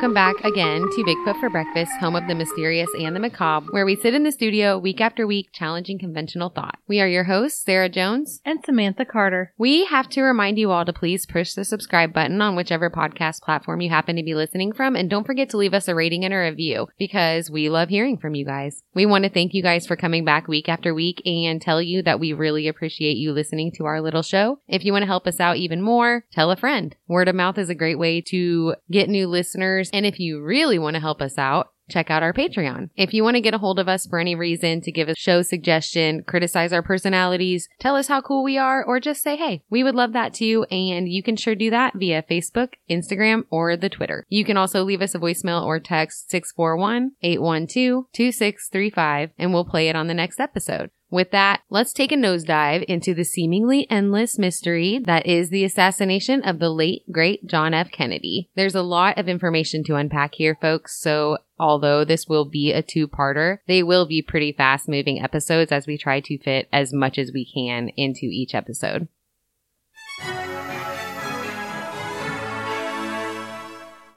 welcome back again to Bigfoot for Breakfast, home of the mysterious and the macabre, where we sit in the studio week after week challenging conventional thought. We are your hosts, Sarah Jones. and Samantha Carter. We have to remind you all to please push the subscribe button on whichever podcast platform you happen to be listening from, and don't forget to leave us a rating and a review because we love hearing from you guys. We want to thank you guys for coming back week after week and tell you that we really appreciate you listening to our little show. If you want to help us out even more, tell a friend. Word of mouth is a great way to get new listeners, and if you really want to help us out, check out our Patreon. If you want to get a hold of us for any reason, to give a show suggestion, criticize our personalities, tell us how cool we are, or just say hey, we would love that too. And you can sure do that via Facebook, Instagram, or the Twitter. You can also leave us a voicemail or text 641 812 2635 and we'll play it on the next episode. With that, let's take a nosedive into the seemingly endless mystery that is the assassination of the late, great John F. Kennedy. There's a lot of information to unpack here, folks, so although this will be a two parter, they will be pretty fast moving episodes as we try to fit as much as we can into each episode.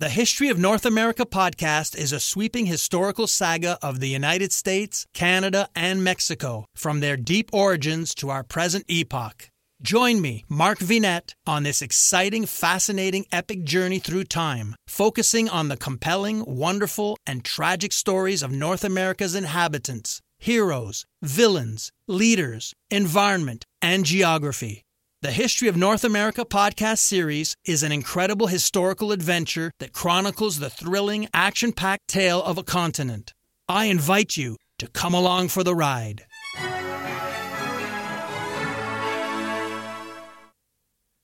The History of North America podcast is a sweeping historical saga of the United States, Canada, and Mexico, from their deep origins to our present epoch. Join me, Mark Vinet, on this exciting, fascinating, epic journey through time, focusing on the compelling, wonderful, and tragic stories of North America's inhabitants, heroes, villains, leaders, environment, and geography. The History of North America podcast series is an incredible historical adventure that chronicles the thrilling, action packed tale of a continent. I invite you to come along for the ride.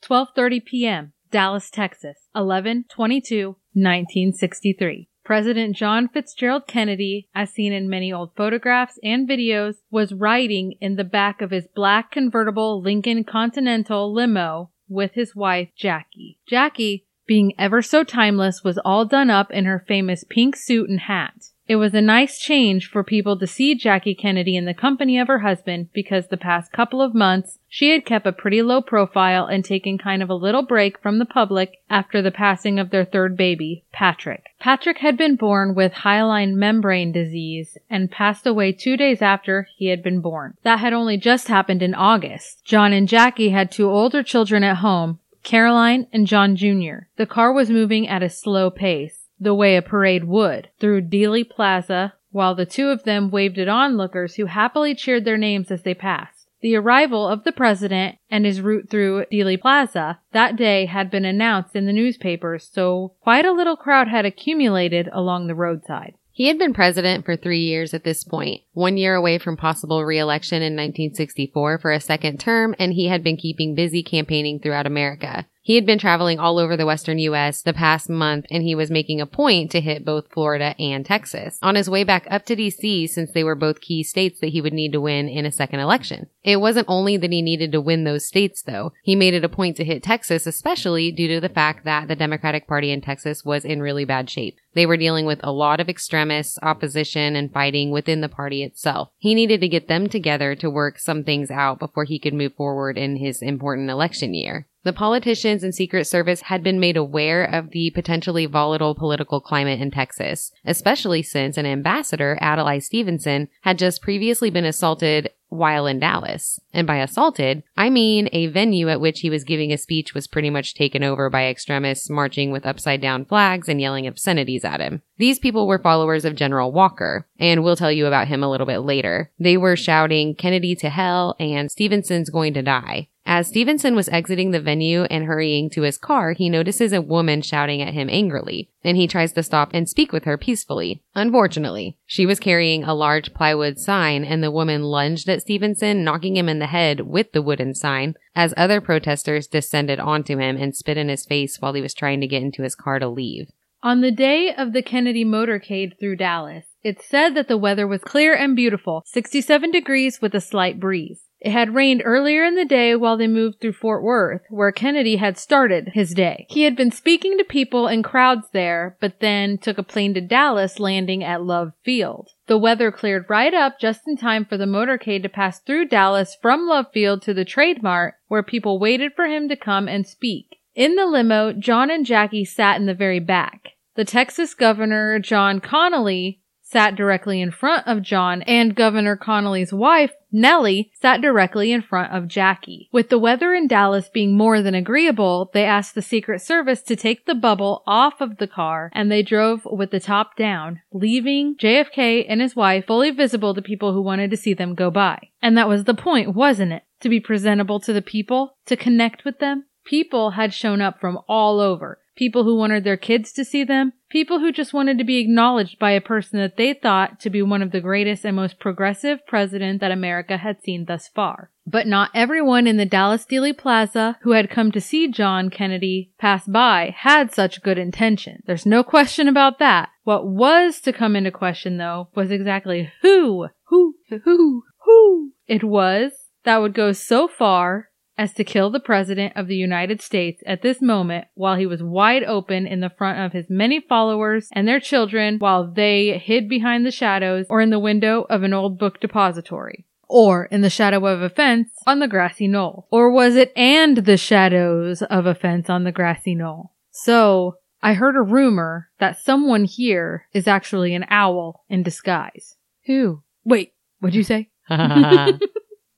12:30 p.m. Dallas, Texas. 11/22/1963. President John Fitzgerald Kennedy, as seen in many old photographs and videos, was riding in the back of his black convertible Lincoln Continental limo with his wife Jackie. Jackie, being ever so timeless, was all done up in her famous pink suit and hat. It was a nice change for people to see Jackie Kennedy in the company of her husband because the past couple of months she had kept a pretty low profile and taken kind of a little break from the public after the passing of their third baby, Patrick. Patrick had been born with hyaline membrane disease and passed away two days after he had been born. That had only just happened in August. John and Jackie had two older children at home, Caroline and John Jr. The car was moving at a slow pace the way a parade would, through Dealey Plaza, while the two of them waved at onlookers who happily cheered their names as they passed. The arrival of the president and his route through Dealey Plaza that day had been announced in the newspapers, so quite a little crowd had accumulated along the roadside. He had been president for three years at this point, one year away from possible reelection in 1964 for a second term, and he had been keeping busy campaigning throughout America. He had been traveling all over the western U.S. the past month, and he was making a point to hit both Florida and Texas. On his way back up to D.C., since they were both key states that he would need to win in a second election. It wasn't only that he needed to win those states, though. He made it a point to hit Texas, especially due to the fact that the Democratic Party in Texas was in really bad shape. They were dealing with a lot of extremists, opposition, and fighting within the party itself. He needed to get them together to work some things out before he could move forward in his important election year. The politicians and Secret Service had been made aware of the potentially volatile political climate in Texas, especially since an ambassador, Adlai Stevenson, had just previously been assaulted while in Dallas. And by assaulted, I mean a venue at which he was giving a speech was pretty much taken over by extremists marching with upside down flags and yelling obscenities at him. These people were followers of General Walker, and we'll tell you about him a little bit later. They were shouting Kennedy to hell and Stevenson's going to die. As Stevenson was exiting the venue and hurrying to his car, he notices a woman shouting at him angrily, and he tries to stop and speak with her peacefully. Unfortunately, she was carrying a large plywood sign, and the woman lunged at Stevenson, knocking him in the head with the wooden sign, as other protesters descended onto him and spit in his face while he was trying to get into his car to leave. On the day of the Kennedy motorcade through Dallas, it's said that the weather was clear and beautiful, 67 degrees with a slight breeze. It had rained earlier in the day while they moved through Fort Worth, where Kennedy had started his day. He had been speaking to people in crowds there, but then took a plane to Dallas, landing at Love Field. The weather cleared right up just in time for the motorcade to pass through Dallas from Love Field to the Trade Mart, where people waited for him to come and speak. In the limo, John and Jackie sat in the very back. The Texas governor, John Connally, sat directly in front of John, and Governor Connally's wife, Nellie, sat directly in front of Jackie. With the weather in Dallas being more than agreeable, they asked the Secret Service to take the bubble off of the car, and they drove with the top down, leaving JFK and his wife fully visible to people who wanted to see them go by. And that was the point, wasn't it? To be presentable to the people, to connect with them. People had shown up from all over people who wanted their kids to see them, people who just wanted to be acknowledged by a person that they thought to be one of the greatest and most progressive presidents that America had seen thus far. But not everyone in the Dallas Dealey Plaza who had come to see John Kennedy pass by had such good intention. There's no question about that. What was to come into question though was exactly who, who, who, who it was that would go so far as to kill the President of the United States at this moment while he was wide open in the front of his many followers and their children while they hid behind the shadows or in the window of an old book depository. Or in the shadow of a fence on the grassy knoll. Or was it and the shadows of a fence on the grassy knoll? So, I heard a rumor that someone here is actually an owl in disguise. Who? Wait, what'd you say?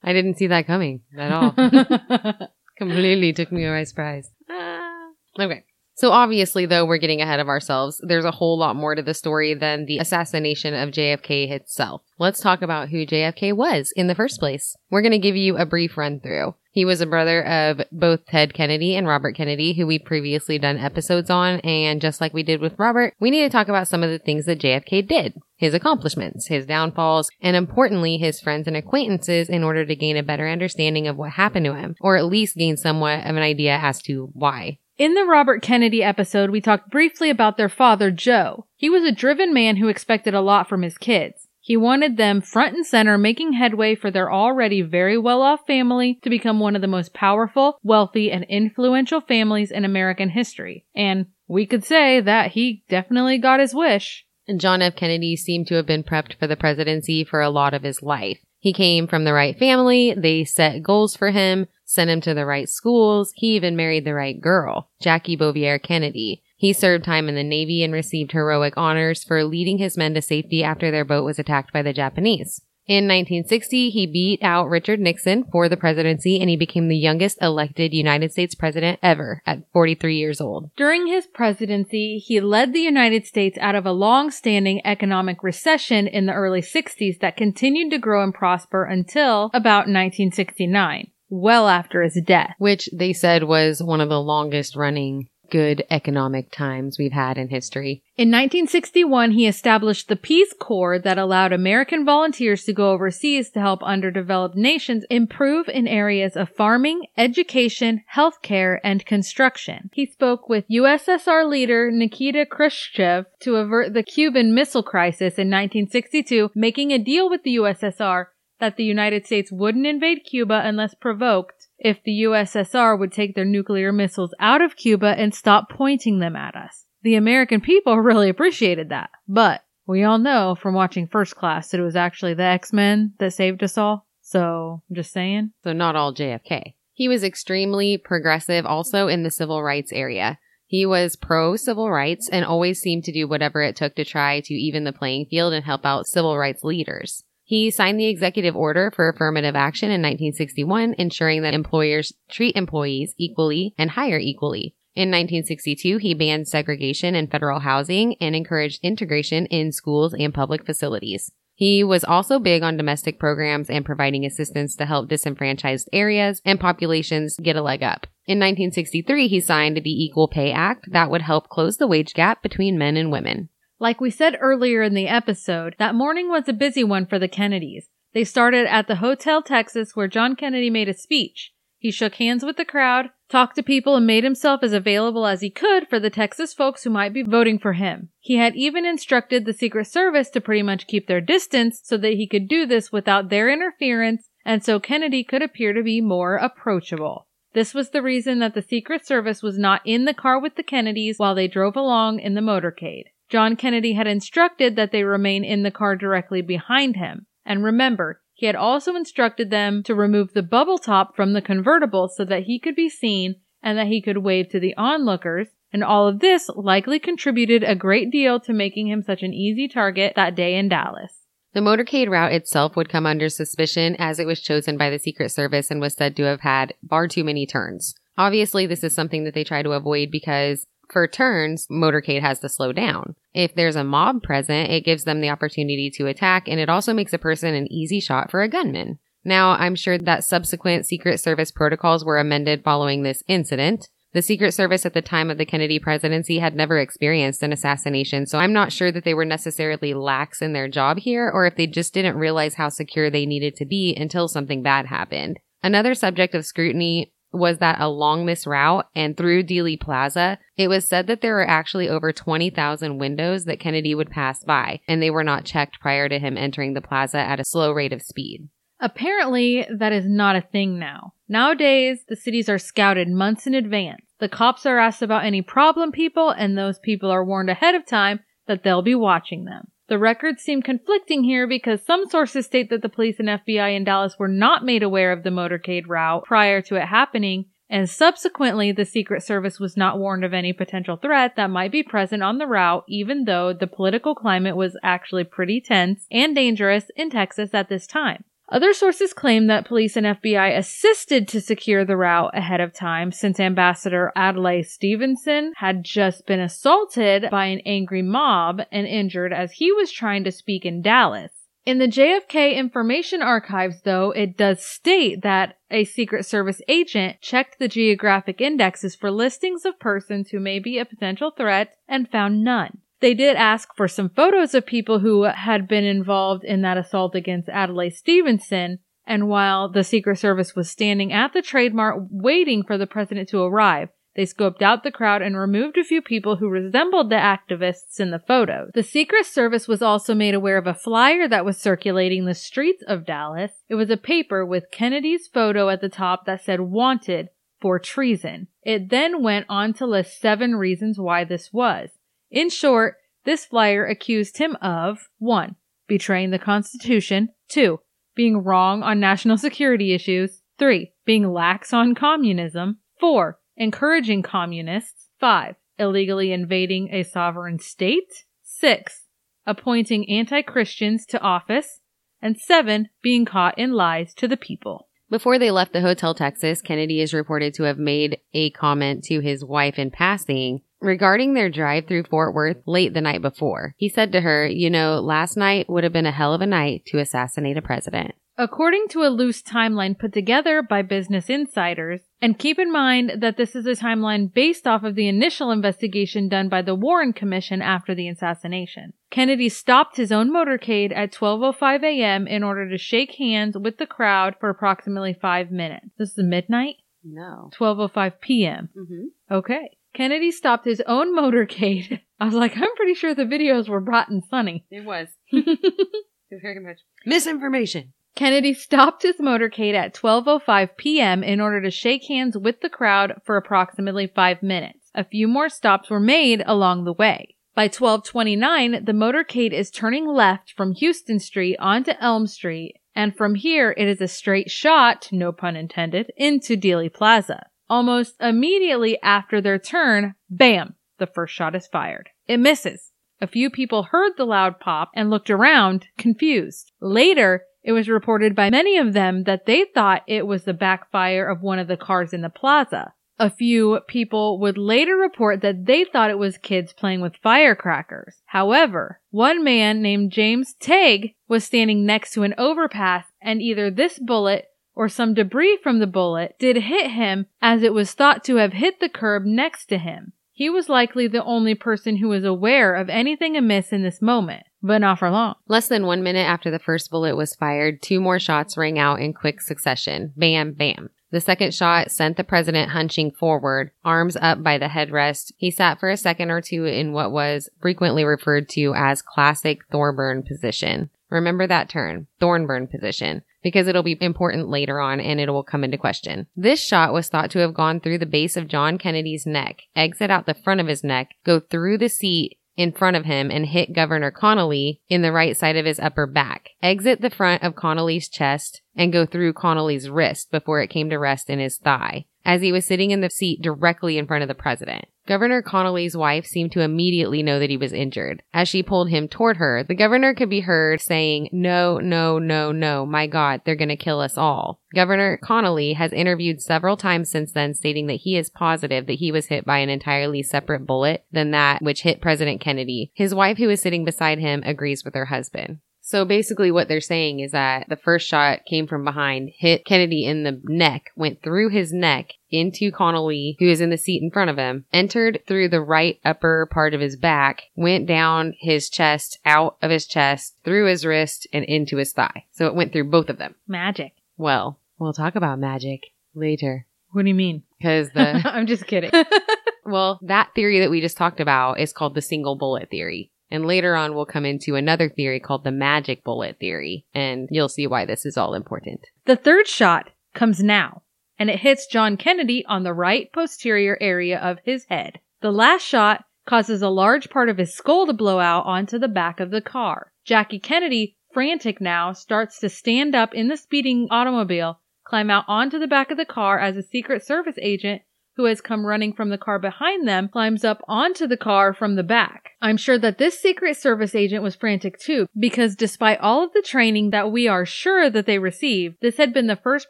I didn't see that coming at all. Completely took me by surprise. Ah. Okay. So obviously, though, we're getting ahead of ourselves. There's a whole lot more to the story than the assassination of JFK itself. Let's talk about who JFK was in the first place. We're going to give you a brief run through. He was a brother of both Ted Kennedy and Robert Kennedy, who we previously done episodes on. And just like we did with Robert, we need to talk about some of the things that JFK did, his accomplishments, his downfalls, and importantly, his friends and acquaintances in order to gain a better understanding of what happened to him, or at least gain somewhat of an idea as to why. In the Robert Kennedy episode, we talked briefly about their father, Joe. He was a driven man who expected a lot from his kids. He wanted them front and center making headway for their already very well off family to become one of the most powerful, wealthy, and influential families in American history. And we could say that he definitely got his wish. And John F. Kennedy seemed to have been prepped for the presidency for a lot of his life. He came from the right family, they set goals for him, sent him to the right schools, he even married the right girl, Jackie Bouvier Kennedy. He served time in the Navy and received heroic honors for leading his men to safety after their boat was attacked by the Japanese. In 1960, he beat out Richard Nixon for the presidency and he became the youngest elected United States president ever at 43 years old. During his presidency, he led the United States out of a long-standing economic recession in the early 60s that continued to grow and prosper until about 1969, well after his death. Which they said was one of the longest running good economic times we've had in history. In 1961, he established the Peace Corps that allowed American volunteers to go overseas to help underdeveloped nations improve in areas of farming, education, healthcare, and construction. He spoke with USSR leader Nikita Khrushchev to avert the Cuban Missile Crisis in 1962, making a deal with the USSR that the United States wouldn't invade Cuba unless provoked if the USSR would take their nuclear missiles out of Cuba and stop pointing them at us. The American people really appreciated that. But we all know from watching First Class that it was actually the X-Men that saved us all. So I'm just saying. So not all JFK. He was extremely progressive also in the civil rights area. He was pro civil rights and always seemed to do whatever it took to try to even the playing field and help out civil rights leaders. He signed the executive order for affirmative action in 1961, ensuring that employers treat employees equally and hire equally. In 1962, he banned segregation in federal housing and encouraged integration in schools and public facilities. He was also big on domestic programs and providing assistance to help disenfranchised areas and populations get a leg up. In 1963, he signed the Equal Pay Act that would help close the wage gap between men and women. Like we said earlier in the episode, that morning was a busy one for the Kennedys. They started at the Hotel Texas where John Kennedy made a speech. He shook hands with the crowd, talked to people, and made himself as available as he could for the Texas folks who might be voting for him. He had even instructed the Secret Service to pretty much keep their distance so that he could do this without their interference and so Kennedy could appear to be more approachable. This was the reason that the Secret Service was not in the car with the Kennedys while they drove along in the motorcade. John Kennedy had instructed that they remain in the car directly behind him. And remember, he had also instructed them to remove the bubble top from the convertible so that he could be seen and that he could wave to the onlookers. And all of this likely contributed a great deal to making him such an easy target that day in Dallas. The motorcade route itself would come under suspicion as it was chosen by the Secret Service and was said to have had far too many turns. Obviously, this is something that they try to avoid because for turns, motorcade has to slow down. If there's a mob present, it gives them the opportunity to attack and it also makes a person an easy shot for a gunman. Now, I'm sure that subsequent Secret Service protocols were amended following this incident. The Secret Service at the time of the Kennedy presidency had never experienced an assassination, so I'm not sure that they were necessarily lax in their job here or if they just didn't realize how secure they needed to be until something bad happened. Another subject of scrutiny was that along this route and through Dealey Plaza, it was said that there were actually over 20,000 windows that Kennedy would pass by, and they were not checked prior to him entering the plaza at a slow rate of speed. Apparently, that is not a thing now. Nowadays, the cities are scouted months in advance. The cops are asked about any problem people, and those people are warned ahead of time that they'll be watching them. The records seem conflicting here because some sources state that the police and FBI in Dallas were not made aware of the motorcade route prior to it happening, and subsequently the Secret Service was not warned of any potential threat that might be present on the route, even though the political climate was actually pretty tense and dangerous in Texas at this time. Other sources claim that police and FBI assisted to secure the route ahead of time since Ambassador Adlai Stevenson had just been assaulted by an angry mob and injured as he was trying to speak in Dallas. In the JFK Information Archives, though, it does state that a Secret Service agent checked the geographic indexes for listings of persons who may be a potential threat and found none. They did ask for some photos of people who had been involved in that assault against Adlai Stevenson. And while the Secret Service was standing at the Trade Mart waiting for the president to arrive, they scoped out the crowd and removed a few people who resembled the activists in the photos. The Secret Service was also made aware of a flyer that was circulating the streets of Dallas. It was a paper with Kennedy's photo at the top that said wanted for treason. It then went on to list seven reasons why this was. In short, this flyer accused him of 1. Betraying the Constitution, 2. Being wrong on national security issues, 3. Being lax on communism, 4. Encouraging communists, 5. Illegally invading a sovereign state, 6. Appointing anti Christians to office, and 7. Being caught in lies to the people. Before they left the Hotel Texas, Kennedy is reported to have made a comment to his wife in passing regarding their drive through Fort Worth late the night before. He said to her, You know, last night would have been a hell of a night to assassinate a president. According to a loose timeline put together by business insiders, and keep in mind that this is a timeline based off of the initial investigation done by the Warren Commission after the assassination. Kennedy stopped his own motorcade at 12:05 a.m. in order to shake hands with the crowd for approximately 5 minutes. This is midnight? No. 12:05 p.m. Mm-hmm. Okay. Kennedy stopped his own motorcade. I was like, I'm pretty sure the videos were bright and sunny. It was. Very much misinformation. Kennedy stopped his motorcade at 12:05 p.m. in order to shake hands with the crowd for approximately 5 minutes. A few more stops were made along the way. By 1229, the motorcade is turning left from Houston Street onto Elm Street, and from here it is a straight shot, no pun intended, into Dealey Plaza. Almost immediately after their turn, bam, the first shot is fired. It misses. A few people heard the loud pop and looked around, confused. Later, it was reported by many of them that they thought it was the backfire of one of the cars in the plaza. A few people would later report that they thought it was kids playing with firecrackers. However, one man named James Tague was standing next to an overpass and either this bullet or some debris from the bullet did hit him as it was thought to have hit the curb next to him. He was likely the only person who was aware of anything amiss in this moment, but not for long. Less than one minute after the first bullet was fired, two more shots rang out in quick succession. Bam, bam. The second shot sent the president hunching forward, arms up by the headrest. He sat for a second or two in what was frequently referred to as classic Thorburn position. Remember that term, Thorburn position, because it'll be important later on and it will come into question. This shot was thought to have gone through the base of John Kennedy's neck, exit out the front of his neck, go through the seat in front of him and hit Governor Connally in the right side of his upper back, exit the front of Connally's chest, and go through Connally's wrist before it came to rest in his thigh as he was sitting in the seat directly in front of the president. Governor Connally's wife seemed to immediately know that he was injured. As she pulled him toward her, the governor could be heard saying, No, no, no, no, my God, they're going to kill us all. Governor Connally has interviewed several times since then stating that he is positive that he was hit by an entirely separate bullet than that which hit President Kennedy. His wife, who is sitting beside him, agrees with her husband. So basically, what they're saying is that the first shot came from behind, hit Kennedy in the neck, went through his neck into Connally, who is in the seat in front of him, entered through the right upper part of his back, went down his chest, out of his chest, through his wrist, and into his thigh. So it went through both of them. Magic. Well, we'll talk about magic later. What do you mean? Because the, I'm just kidding. well, that theory that we just talked about is called the single bullet theory. And later on, we'll come into another theory called the magic bullet theory, and you'll see why this is all important. the third shot comes now, and it hits John Kennedy on the right posterior area of his head. The last shot causes a large part of his skull to blow out onto the back of the car. Jackie Kennedy, frantic now, starts to stand up in the speeding automobile, climb out onto the back of the car as a Secret Service agent who has come running from the car behind them climbs up onto the car from the back. I'm sure that this Secret Service agent was frantic too, because despite all of the training that we are sure that they received, this had been the first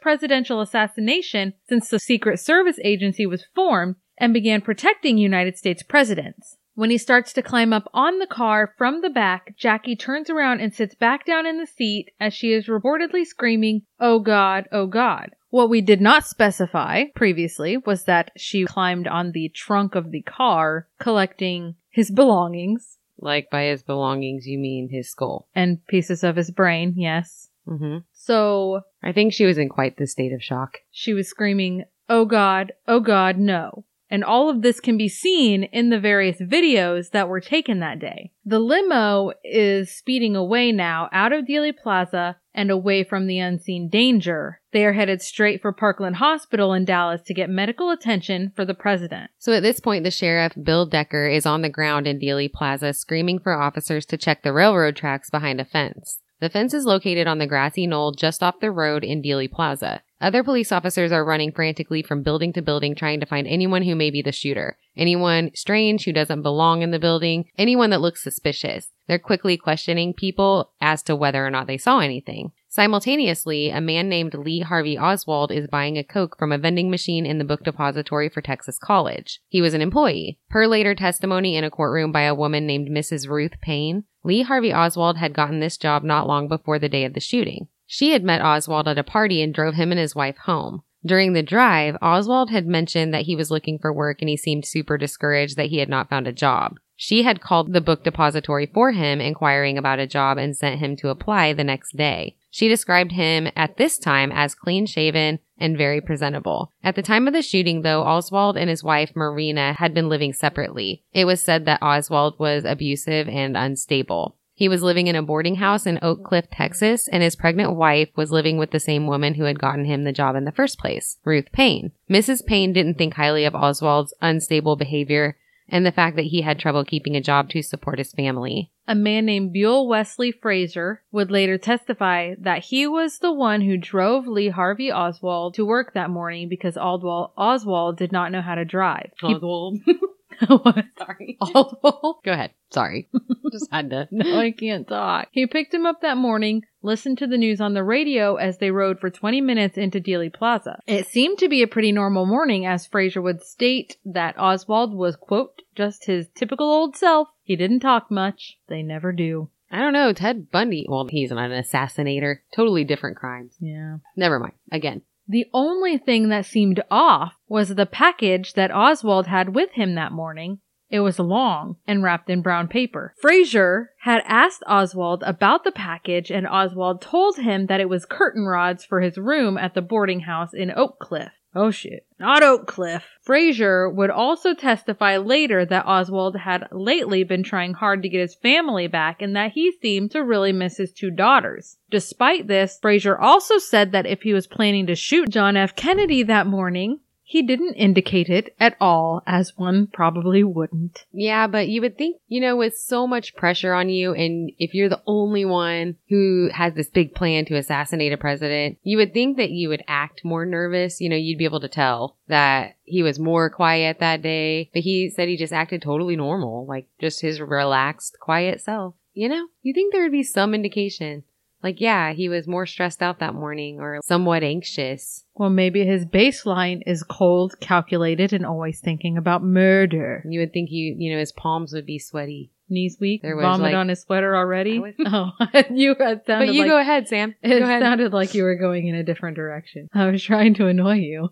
presidential assassination since the Secret Service agency was formed and began protecting United States presidents. When he starts to climb up on the car from the back, Jackie turns around and sits back down in the seat as she is reportedly screaming, Oh God, oh God. What we did not specify previously was that she climbed on the trunk of the car, collecting his belongings Like by his belongings, you mean his skull. and pieces of his brain, yes. hmm So I think she was in quite the state of shock. she was screaming, Oh God, oh God, no. And all of this can be seen in the various videos that were taken that day. The limo is speeding away now out of Dealey Plaza and away from the unseen danger. They are headed straight for Parkland Hospital in Dallas to get medical attention for the president. So at this point, the sheriff, Bill Decker, is on the ground in Dealey Plaza screaming for officers to check the railroad tracks behind a fence. The fence is located on the grassy knoll just off the road in Dealey Plaza. Other police officers are running frantically from building to building trying to find anyone who may be the shooter. Anyone strange who doesn't belong in the building. Anyone that looks suspicious. They're quickly questioning people as to whether or not they saw anything. Simultaneously, a man named Lee Harvey Oswald is buying a Coke from a vending machine in the book depository for Texas College. He was an employee. Per later testimony in a courtroom by a woman named Mrs. Ruth Paine, Lee Harvey Oswald had gotten this job not long before the day of the shooting. She had met Oswald at a party and drove him and his wife home. During the drive, Oswald had mentioned that he was looking for work and he seemed super discouraged that he had not found a job. She had called the book depository for him, inquiring about a job, and sent him to apply the next day. She described him at this time as clean shaven and very presentable. At the time of the shooting, though, Oswald and his wife, Marina, had been living separately. It was said that Oswald was abusive and unstable. He was living in a boarding house in Oak Cliff, Texas, and his pregnant wife was living with the same woman who had gotten him the job in the first place, Ruth Paine. Mrs. Paine didn't think highly of Oswald's unstable behavior and the fact that he had trouble keeping a job to support his family. A man named Buell Wesley Frazier would later testify that he was the one who drove Lee Harvey Oswald to work that morning because Aldwall Oswald did not know how to drive. He- Oswald. what? Sorry. Go ahead. Sorry. Just had to. No, I can't talk. He picked him up that morning, listened to the news on the radio as they rode for 20 minutes into Dealey Plaza. It seemed to be a pretty normal morning as Frazier would state that Oswald was, quote, just his typical old self. He didn't talk much. They never do. I don't know. Ted Bundy. Well, he's not an assassinator. Totally different crimes. Yeah. Never mind. Again. The only thing that seemed off was the package that Oswald had with him that morning. It was long and wrapped in brown paper. Frazier had asked Oswald about the package and Oswald told him that it was curtain rods for his room at the boarding house in Oak Cliff. Oh shit. Not Oak Cliff. Frazier would also testify later that Oswald had lately been trying hard to get his family back and that he seemed to really miss his two daughters. Despite this, Frazier also said that if he was planning to shoot John F. Kennedy that morning, he didn't indicate it at all, as one probably wouldn't. Yeah, but you would think, you know, with so much pressure on you, and if you're the only one who has this big plan to assassinate a president, you would think that you would act more nervous. You know, you'd be able to tell that he was more quiet that day, but he said he just acted totally normal, like just his relaxed, quiet self. You know, you think there would be some indication. Like, yeah, he was more stressed out that morning or somewhat anxious. Well, maybe his baseline is cold, calculated, and always thinking about murder. You would think you, you know, his palms would be sweaty. Knees weak, There was, vomit like- on his sweater already. Was- oh, you had sounded But you like go ahead, Sam. it go ahead. sounded like you were going in a different direction. I was trying to annoy you.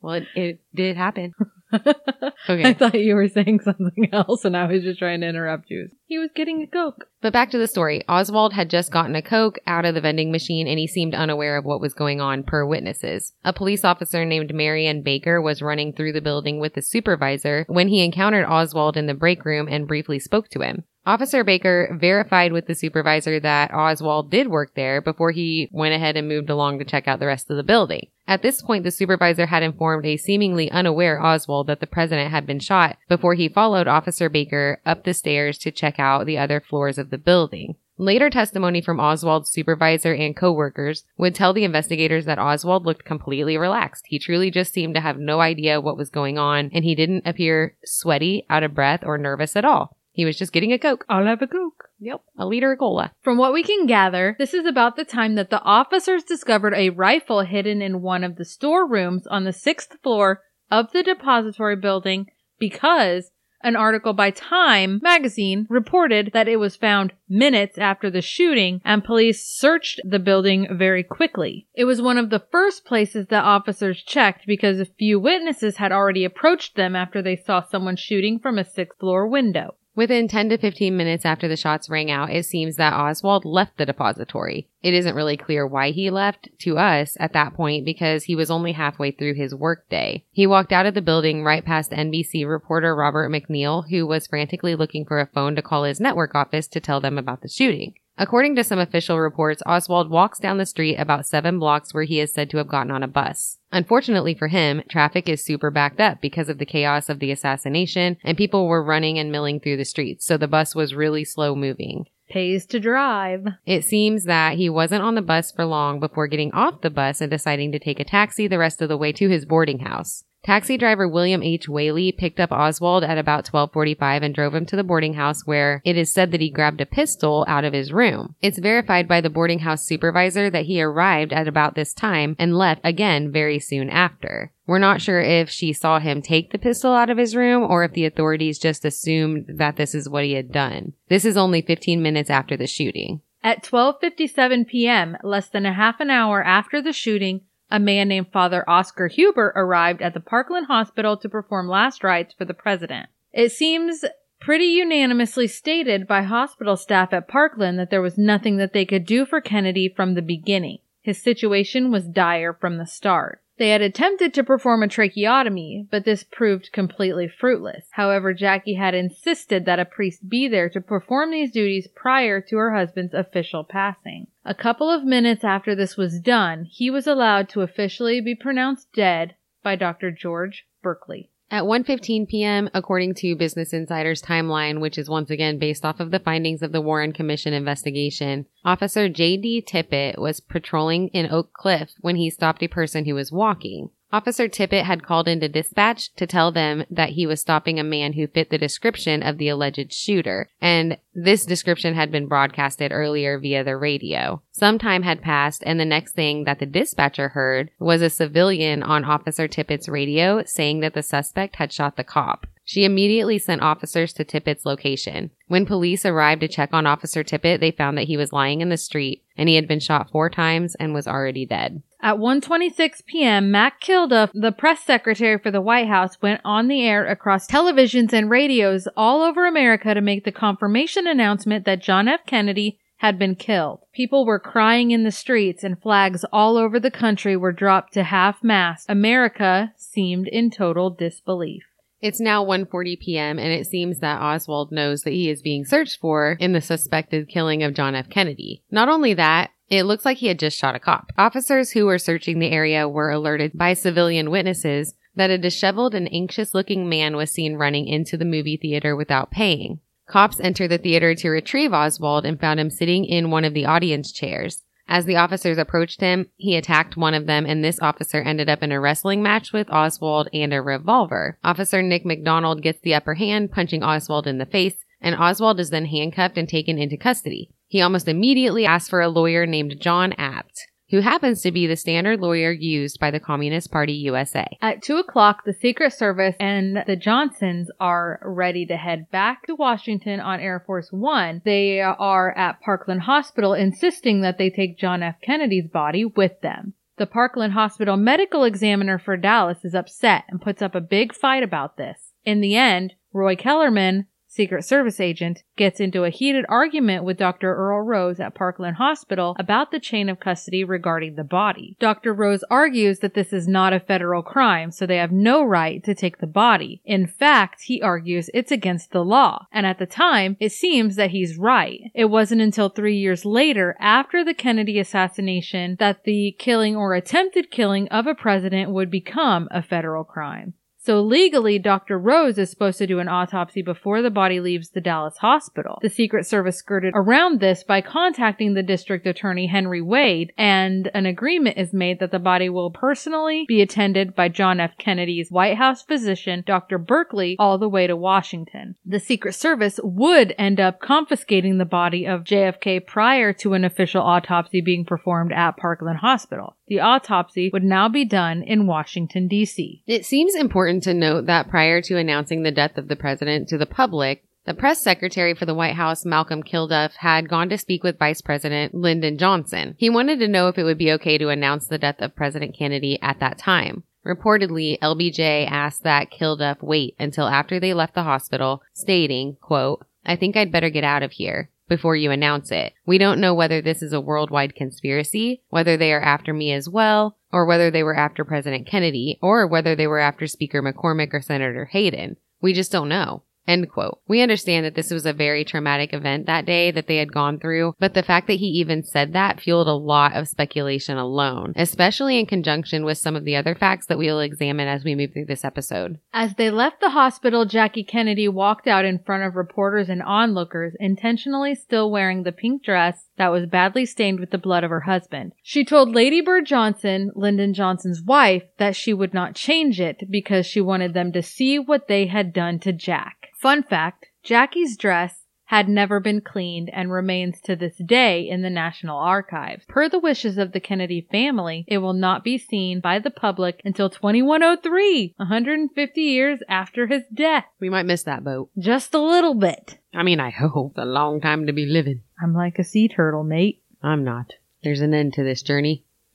well, it, it did happen. I thought you were saying something else, and I was just trying to interrupt you. He was getting a coke. But back to the story. Oswald had just gotten a Coke out of the vending machine and he seemed unaware of what was going on per witnesses. A police officer named Marion Baker was running through the building with the supervisor when he encountered Oswald in the break room and briefly spoke to him. Officer Baker verified with the supervisor that Oswald did work there before he went ahead and moved along to check out the rest of the building. At this point, the supervisor had informed a seemingly unaware Oswald that the president had been shot before he followed Officer Baker up the stairs to check out the other floors of the building. Later testimony from Oswald's supervisor and coworkers would tell the investigators that Oswald looked completely relaxed. He truly just seemed to have no idea what was going on, and he didn't appear sweaty, out of breath, or nervous at all. He was just getting a Coke. I'll have a coke. Yep. A liter of cola. From what we can gather, this is about the time that the officers discovered a rifle hidden in one of the storerooms on the sixth floor of the depository building because an article by Time magazine reported that it was found minutes after the shooting and police searched the building very quickly. It was one of the first places that officers checked because a few witnesses had already approached them after they saw someone shooting from a sixth floor window. Within 10 to 15 minutes after the shots rang out, it seems that Oswald left the depository. It isn't really clear why he left to us at that point because he was only halfway through his workday. He walked out of the building right past NBC reporter Robert MacNeil, who was frantically looking for a phone to call his network office to tell them about the shooting. According to some official reports, Oswald walks down the street about seven blocks where he is said to have gotten on a bus. Unfortunately for him, traffic is super backed up because of the chaos of the assassination and people were running and milling through the streets, so the bus was really slow moving. Pays to drive. It seems that he wasn't on the bus for long before getting off the bus and deciding to take a taxi the rest of the way to his boarding house. Taxi driver William H. Whaley picked up Oswald at about 1245 and drove him to the boarding house where it is said that he grabbed a pistol out of his room. It's verified by the boarding house supervisor that he arrived at about this time and left again very soon after. We're not sure if she saw him take the pistol out of his room or if the authorities just assumed that this is what he had done. This is only 15 minutes after the shooting. At 12:57 p.m., less than a half an hour after the shooting, a man named Father Oscar Huber arrived at the Parkland Hospital to perform last rites for the president. It seems pretty unanimously stated by hospital staff at Parkland that there was nothing that they could do for Kennedy from the beginning. His situation was dire from the start. They had attempted to perform a tracheotomy, but this proved completely fruitless. However, Jackie had insisted that a priest be there to perform these duties prior to her husband's official passing. A couple of minutes after this was done, he was allowed to officially be pronounced dead by Dr. George Burkley. At 1:15 p.m., according to Business Insider's timeline, which is once again based off of the findings of the Warren Commission investigation, Officer J.D. Tippit was patrolling in Oak Cliff when he stopped a person who was walking. Officer Tippit had called into dispatch to tell them that he was stopping a man who fit the description of the alleged shooter, and this description had been broadcasted earlier via the radio. Some time had passed, and the next thing that the dispatcher heard was a civilian on Officer Tippit's radio saying that the suspect had shot the cop. She immediately sent officers to Tippit's location. When police arrived to check on Officer Tippit, they found that he was lying in the street and he had been shot four times and was already dead. At 1:26 p.m., Matt Kilduff, the press secretary for the White House, went on the air across televisions and radios all over America to make the confirmation announcement that John F. Kennedy had been killed. People were crying in the streets and flags all over the country were dropped to half mast. America seemed in total disbelief. It's now 1:40 p.m. and it seems that Oswald knows that he is being searched for in the suspected killing of John F. Kennedy. Not only that, it looks like he had just shot a cop. Officers who were searching the area were alerted by civilian witnesses that a disheveled and anxious looking man was seen running into the movie theater without paying. Cops entered the theater to retrieve Oswald and found him sitting in one of the audience chairs. As the officers approached him, he attacked one of them, and this officer ended up in a wrestling match with Oswald and a revolver. Officer Nick McDonald gets the upper hand, punching Oswald in the face, and Oswald is then handcuffed and taken into custody. He almost immediately asked for a lawyer named John Abt who happens to be the standard lawyer used by the Communist Party USA. At 2 o'clock, the Secret Service and the Johnsons are ready to head back to Washington on Air Force One. They are at Parkland Hospital insisting that they take John F. Kennedy's body with them. The Parkland Hospital medical examiner for Dallas is upset and puts up a big fight about this. In the end, Roy Kellerman, Secret Service agent, gets into a heated argument with Dr. Earl Rose at Parkland Hospital about the chain of custody regarding the body. Dr. Rose argues that this is not a federal crime, so they have no right to take the body. In fact, he argues it's against the law. And at the time, it seems that he's right. It wasn't until three years later, after the Kennedy assassination, that the killing or attempted killing of a president would become a federal crime. So legally, Dr. Rose is supposed to do an autopsy before the body leaves the Dallas hospital. The Secret Service skirted around this by contacting the district attorney Henry Wade, and an agreement is made that the body will personally be attended by John F. Kennedy's White House physician, Dr. Burkley, all the way to Washington. The Secret Service would end up confiscating the body of JFK prior to an official autopsy being performed at Parkland Hospital. The autopsy would now be done in Washington, D.C. It seems important to note that prior to announcing the death of the president to the public, the press secretary for the White House, Malcolm Kilduff, had gone to speak with Vice President Lyndon Johnson. He wanted to know if it would be okay to announce the death of President Kennedy at that time. Reportedly, LBJ asked that Kilduff wait until after they left the hospital, stating, quote, I think I'd better get out of here before you announce it. We don't know whether this is a worldwide conspiracy, whether they are after me as well, or whether they were after President Kennedy, or whether they were after Speaker McCormack or Senator Hayden. We just don't know. End quote. We understand that this was a very traumatic event that day that they had gone through, but the fact that he even said that fueled a lot of speculation alone, especially in conjunction with some of the other facts that we'll examine as we move through this episode. As they left the hospital, Jackie Kennedy walked out in front of reporters and onlookers, intentionally still wearing the pink dress that was badly stained with the blood of her husband. She told Lady Bird Johnson, Lyndon Johnson's wife, that she would not change it because she wanted them to see what they had done to Jack. Fun fact, Jackie's dress had never been cleaned and remains to this day in the National Archives. Per the wishes of the Kennedy family, it will not be seen by the public until 2103, 150 years after his death. We might miss that boat. Just a little bit. I mean, I hope. It's a long time to be living. I'm like a sea turtle, mate. I'm not. There's an end to this journey.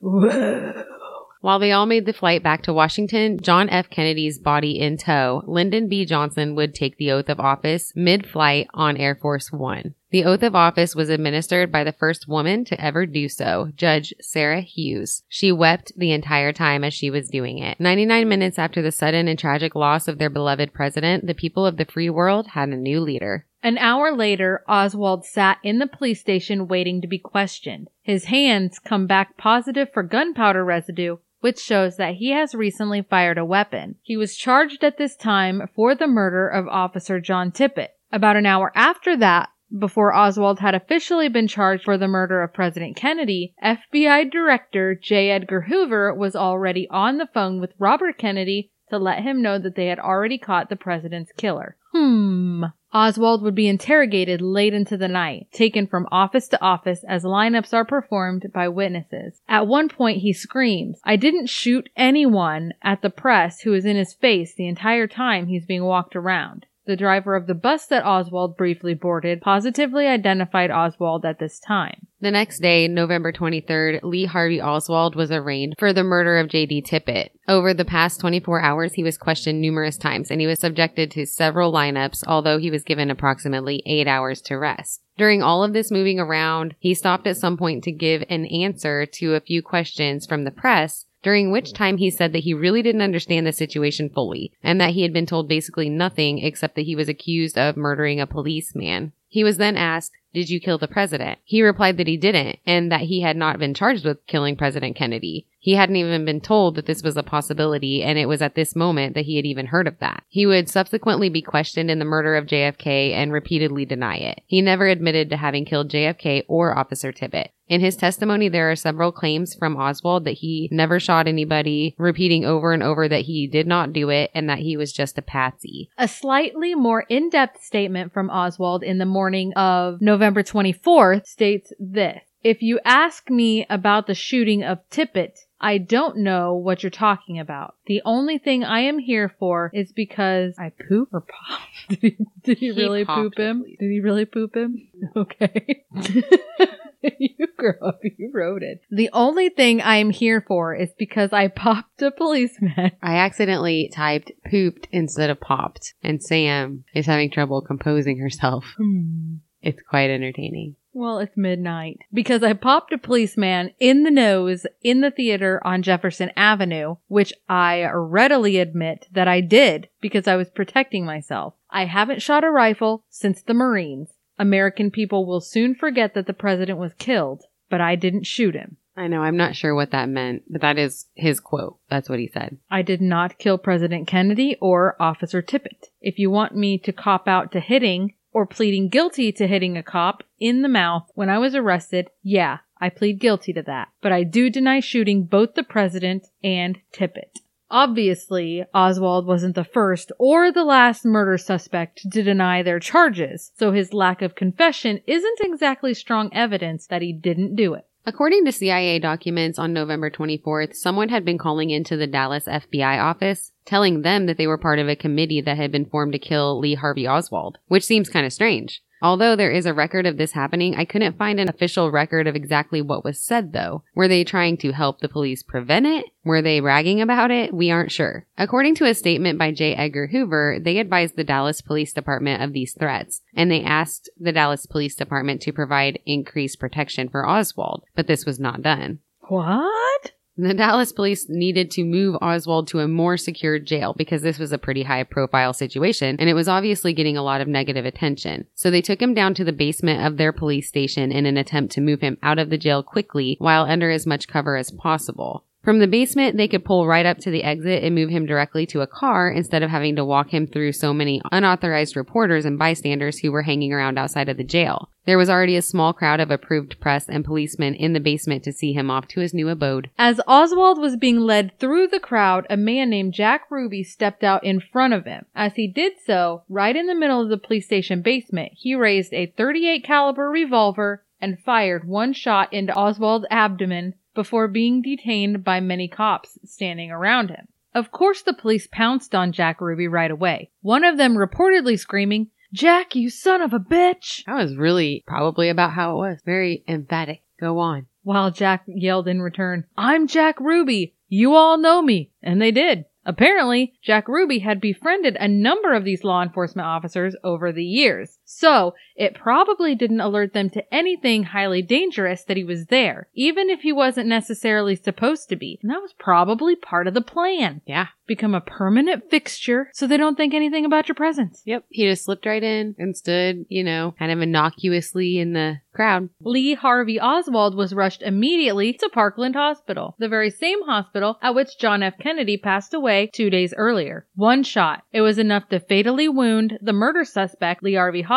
While they all made the flight back to Washington, John F. Kennedy's body in tow, Lyndon B. Johnson would take the oath of office mid-flight on Air Force One. The oath of office was administered by the first woman to ever do so, Judge Sarah Hughes. She wept the entire time as she was doing it. 99 minutes after the sudden and tragic loss of their beloved president, the people of the free world had a new leader. An hour later, Oswald sat in the police station waiting to be questioned. His hands come back positive for gunpowder residue, which shows that he has recently fired a weapon. He was charged at this time for the murder of Officer John Tippit. About an hour after that, before Oswald had officially been charged for the murder of President Kennedy, FBI Director J. Edgar Hoover was already on the phone with Robert Kennedy to let him know that they had already caught the president's killer. Hmm. Oswald would be interrogated late into the night, taken from office to office as lineups are performed by witnesses. At one point, he screams, I didn't shoot anyone at the press who is in his face the entire time he's being walked around. The driver of the bus that Oswald briefly boarded positively identified Oswald at this time. The next day, November 23rd, Lee Harvey Oswald was arraigned for the murder of J.D. Tippit. Over the past 24 hours, he was questioned numerous times and he was subjected to several lineups, although he was given approximately eight hours to rest. During all of this moving around, he stopped at some point to give an answer to a few questions from the press, during which time he said that he really didn't understand the situation fully and that he had been told basically nothing except that he was accused of murdering a policeman. He was then asked, Did you kill the president? He replied that he didn't and that he had not been charged with killing President Kennedy. He hadn't even been told that this was a possibility, and it was at this moment that he had even heard of that. He would subsequently be questioned in the murder of JFK and repeatedly deny it. He never admitted to having killed JFK or Officer Tippit. In his testimony, there are several claims from Oswald that he never shot anybody, repeating over and over that he did not do it and that he was just a patsy. A slightly more in-depth statement from Oswald in the morning of November 24th states this. If you ask me about the shooting of Tippit, I don't know what you're talking about. The only thing I am here for is because I poop or pop. Did he, did he, He really poop him? it. Did he really poop him? Okay. you girl up, you wrote it. The only thing I am here for is because I popped a policeman. I accidentally typed pooped instead of popped, and Sam is having trouble composing herself. Hmm. It's quite entertaining. Well, it's midnight. Because I popped a policeman in the nose in the theater on Jefferson Avenue, which I readily admit that I did because I was protecting myself. I haven't shot a rifle since the Marines. American people will soon forget that the president was killed, but I didn't shoot him. I know, I'm not sure what that meant, but that is his quote. That's what he said. I did not kill President Kennedy or Officer Tippit. If you want me to cop out to hitting or pleading guilty to hitting a cop in the mouth when I was arrested, yeah, I plead guilty to that. But I do deny shooting both the president and Tippit. Obviously, Oswald wasn't the first or the last murder suspect to deny their charges, so his lack of confession isn't exactly strong evidence that he didn't do it. According to CIA documents on November 24th, someone had been calling into the Dallas FBI office, telling them that they were part of a committee that had been formed to kill Lee Harvey Oswald, which seems kind of strange. Although there is a record of this happening, I couldn't find an official record of exactly what was said though. Were they trying to help the police prevent it? Were they bragging about it? We aren't sure. According to a statement by J. Edgar Hoover, they advised the Dallas Police Department of these threats, and they asked the Dallas Police Department to provide increased protection for Oswald, but this was not done. What? The Dallas police needed to move Oswald to a more secure jail because this was a pretty high profile situation and it was obviously getting a lot of negative attention. So they took him down to the basement of their police station in an attempt to move him out of the jail quickly while under as much cover as possible. From the basement, they could pull right up to the exit and move him directly to a car instead of having to walk him through so many unauthorized reporters and bystanders who were hanging around outside of the jail. There was already a small crowd of approved press and policemen in the basement to see him off to his new abode. As Oswald was being led through the crowd, a man named Jack Ruby stepped out in front of him. As he did so, right in the middle of the police station basement, he raised a 38 caliber revolver and fired one shot into Oswald's abdomen before being detained by many cops standing around him. Of course, the police pounced on Jack Ruby right away. One of them reportedly screaming, Jack, you son of a bitch! That was really probably about how it was. Very emphatic. Go on. While Jack yelled in return, I'm Jack Ruby. You all know me. And they did. Apparently, Jack Ruby had befriended a number of these law enforcement officers over the years. So, it probably didn't alert them to anything highly dangerous that he was there, even if he wasn't necessarily supposed to be. And that was probably part of the plan. Yeah. Become a permanent fixture so they don't think anything about your presence. Yep. He just slipped right in and stood, you know, kind of innocuously in the crowd. Lee Harvey Oswald was rushed immediately to Parkland Hospital, the very same hospital at which John F. Kennedy passed away two days earlier. One shot. It was enough to fatally wound the murder suspect, Lee Harvey Oswald.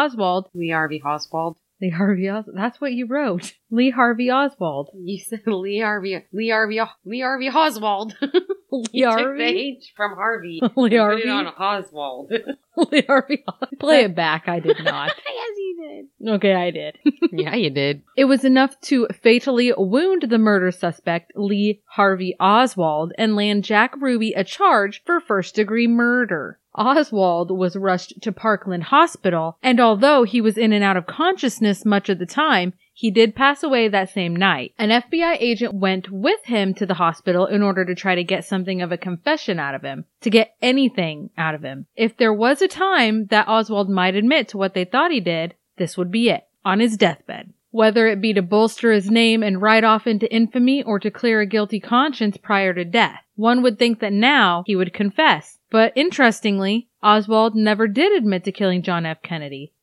Lee Harvey Oswald. Lee Harvey Os- That's what you wrote. Lee Harvey Oswald. You said Lee Harvey. Lee Harvey. Lee Harvey Oswald. Lee You took the Harvey? H from Harvey. Lee and Put Harvey? it on Oswald. Lee Harvey. Os- Play it back. I did not. yes, you did. Okay, I did. did. yeah, you did. It was enough to fatally wound the murder suspect, Lee Harvey Oswald, and land Jack Ruby a charge for first degree murder. Oswald was rushed to Parkland Hospital, and although he was in and out of consciousness much of the time, he did pass away that same night. An FBI agent went with him to the hospital in order to try to get something of a confession out of him, to get anything out of him. If there was a time that Oswald might admit to what they thought he did, this would be it, on his deathbed. Whether it be to bolster his name and ride off into infamy or to clear a guilty conscience prior to death. One would think that now he would confess. But interestingly, Oswald never did admit to killing John F. Kennedy.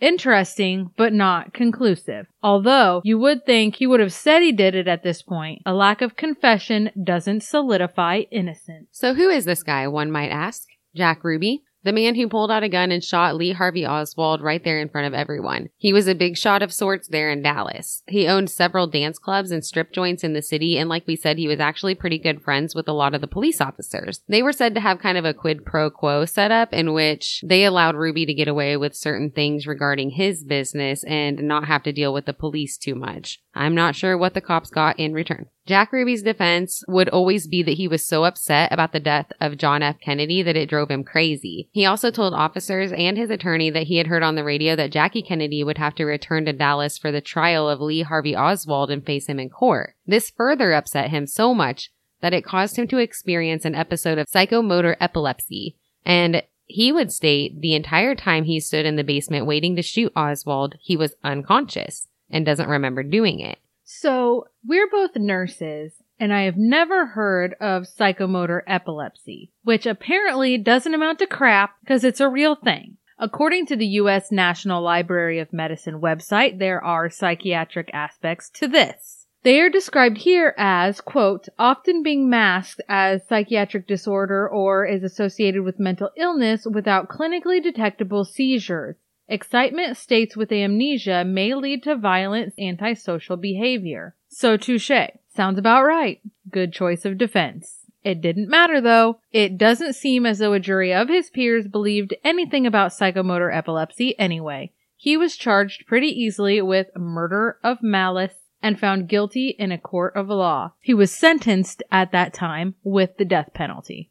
Interesting, but not conclusive. Although you would think he would have said he did it at this point, a lack of confession doesn't solidify innocence. So who is this guy, one might ask? Jack Ruby? The man who pulled out a gun and shot Lee Harvey Oswald right there in front of everyone. He was a big shot of sorts there in Dallas. He owned several dance clubs and strip joints in the city, and like we said, he was actually pretty good friends with a lot of the police officers. They were said to have kind of a quid pro quo setup in which they allowed Ruby to get away with certain things regarding his business and not have to deal with the police too much. I'm not sure what the cops got in return. Jack Ruby's defense would always be that he was so upset about the death of John F. Kennedy that it drove him crazy. He also told officers and his attorney that he had heard on the radio that Jackie Kennedy would have to return to Dallas for the trial of Lee Harvey Oswald and face him in court. This further upset him so much that it caused him to experience an episode of psychomotor epilepsy. And he would state the entire time he stood in the basement waiting to shoot Oswald, he was unconscious and doesn't remember doing it. So, we're both nurses, and I have never heard of psychomotor epilepsy, which apparently doesn't amount to crap because it's a real thing. According to the U.S. National Library of Medicine website, there are psychiatric aspects to this. They are described here as, quote, often being masked as psychiatric disorder or is associated with mental illness without clinically detectable seizures. Excitement states with amnesia may lead to violent antisocial behavior. So touche. Sounds about right. Good choice of defense. It didn't matter though. It doesn't seem as though a jury of his peers believed anything about psychomotor epilepsy anyway. He was charged pretty easily with murder of malice and found guilty in a court of law. He was sentenced at that time with the death penalty.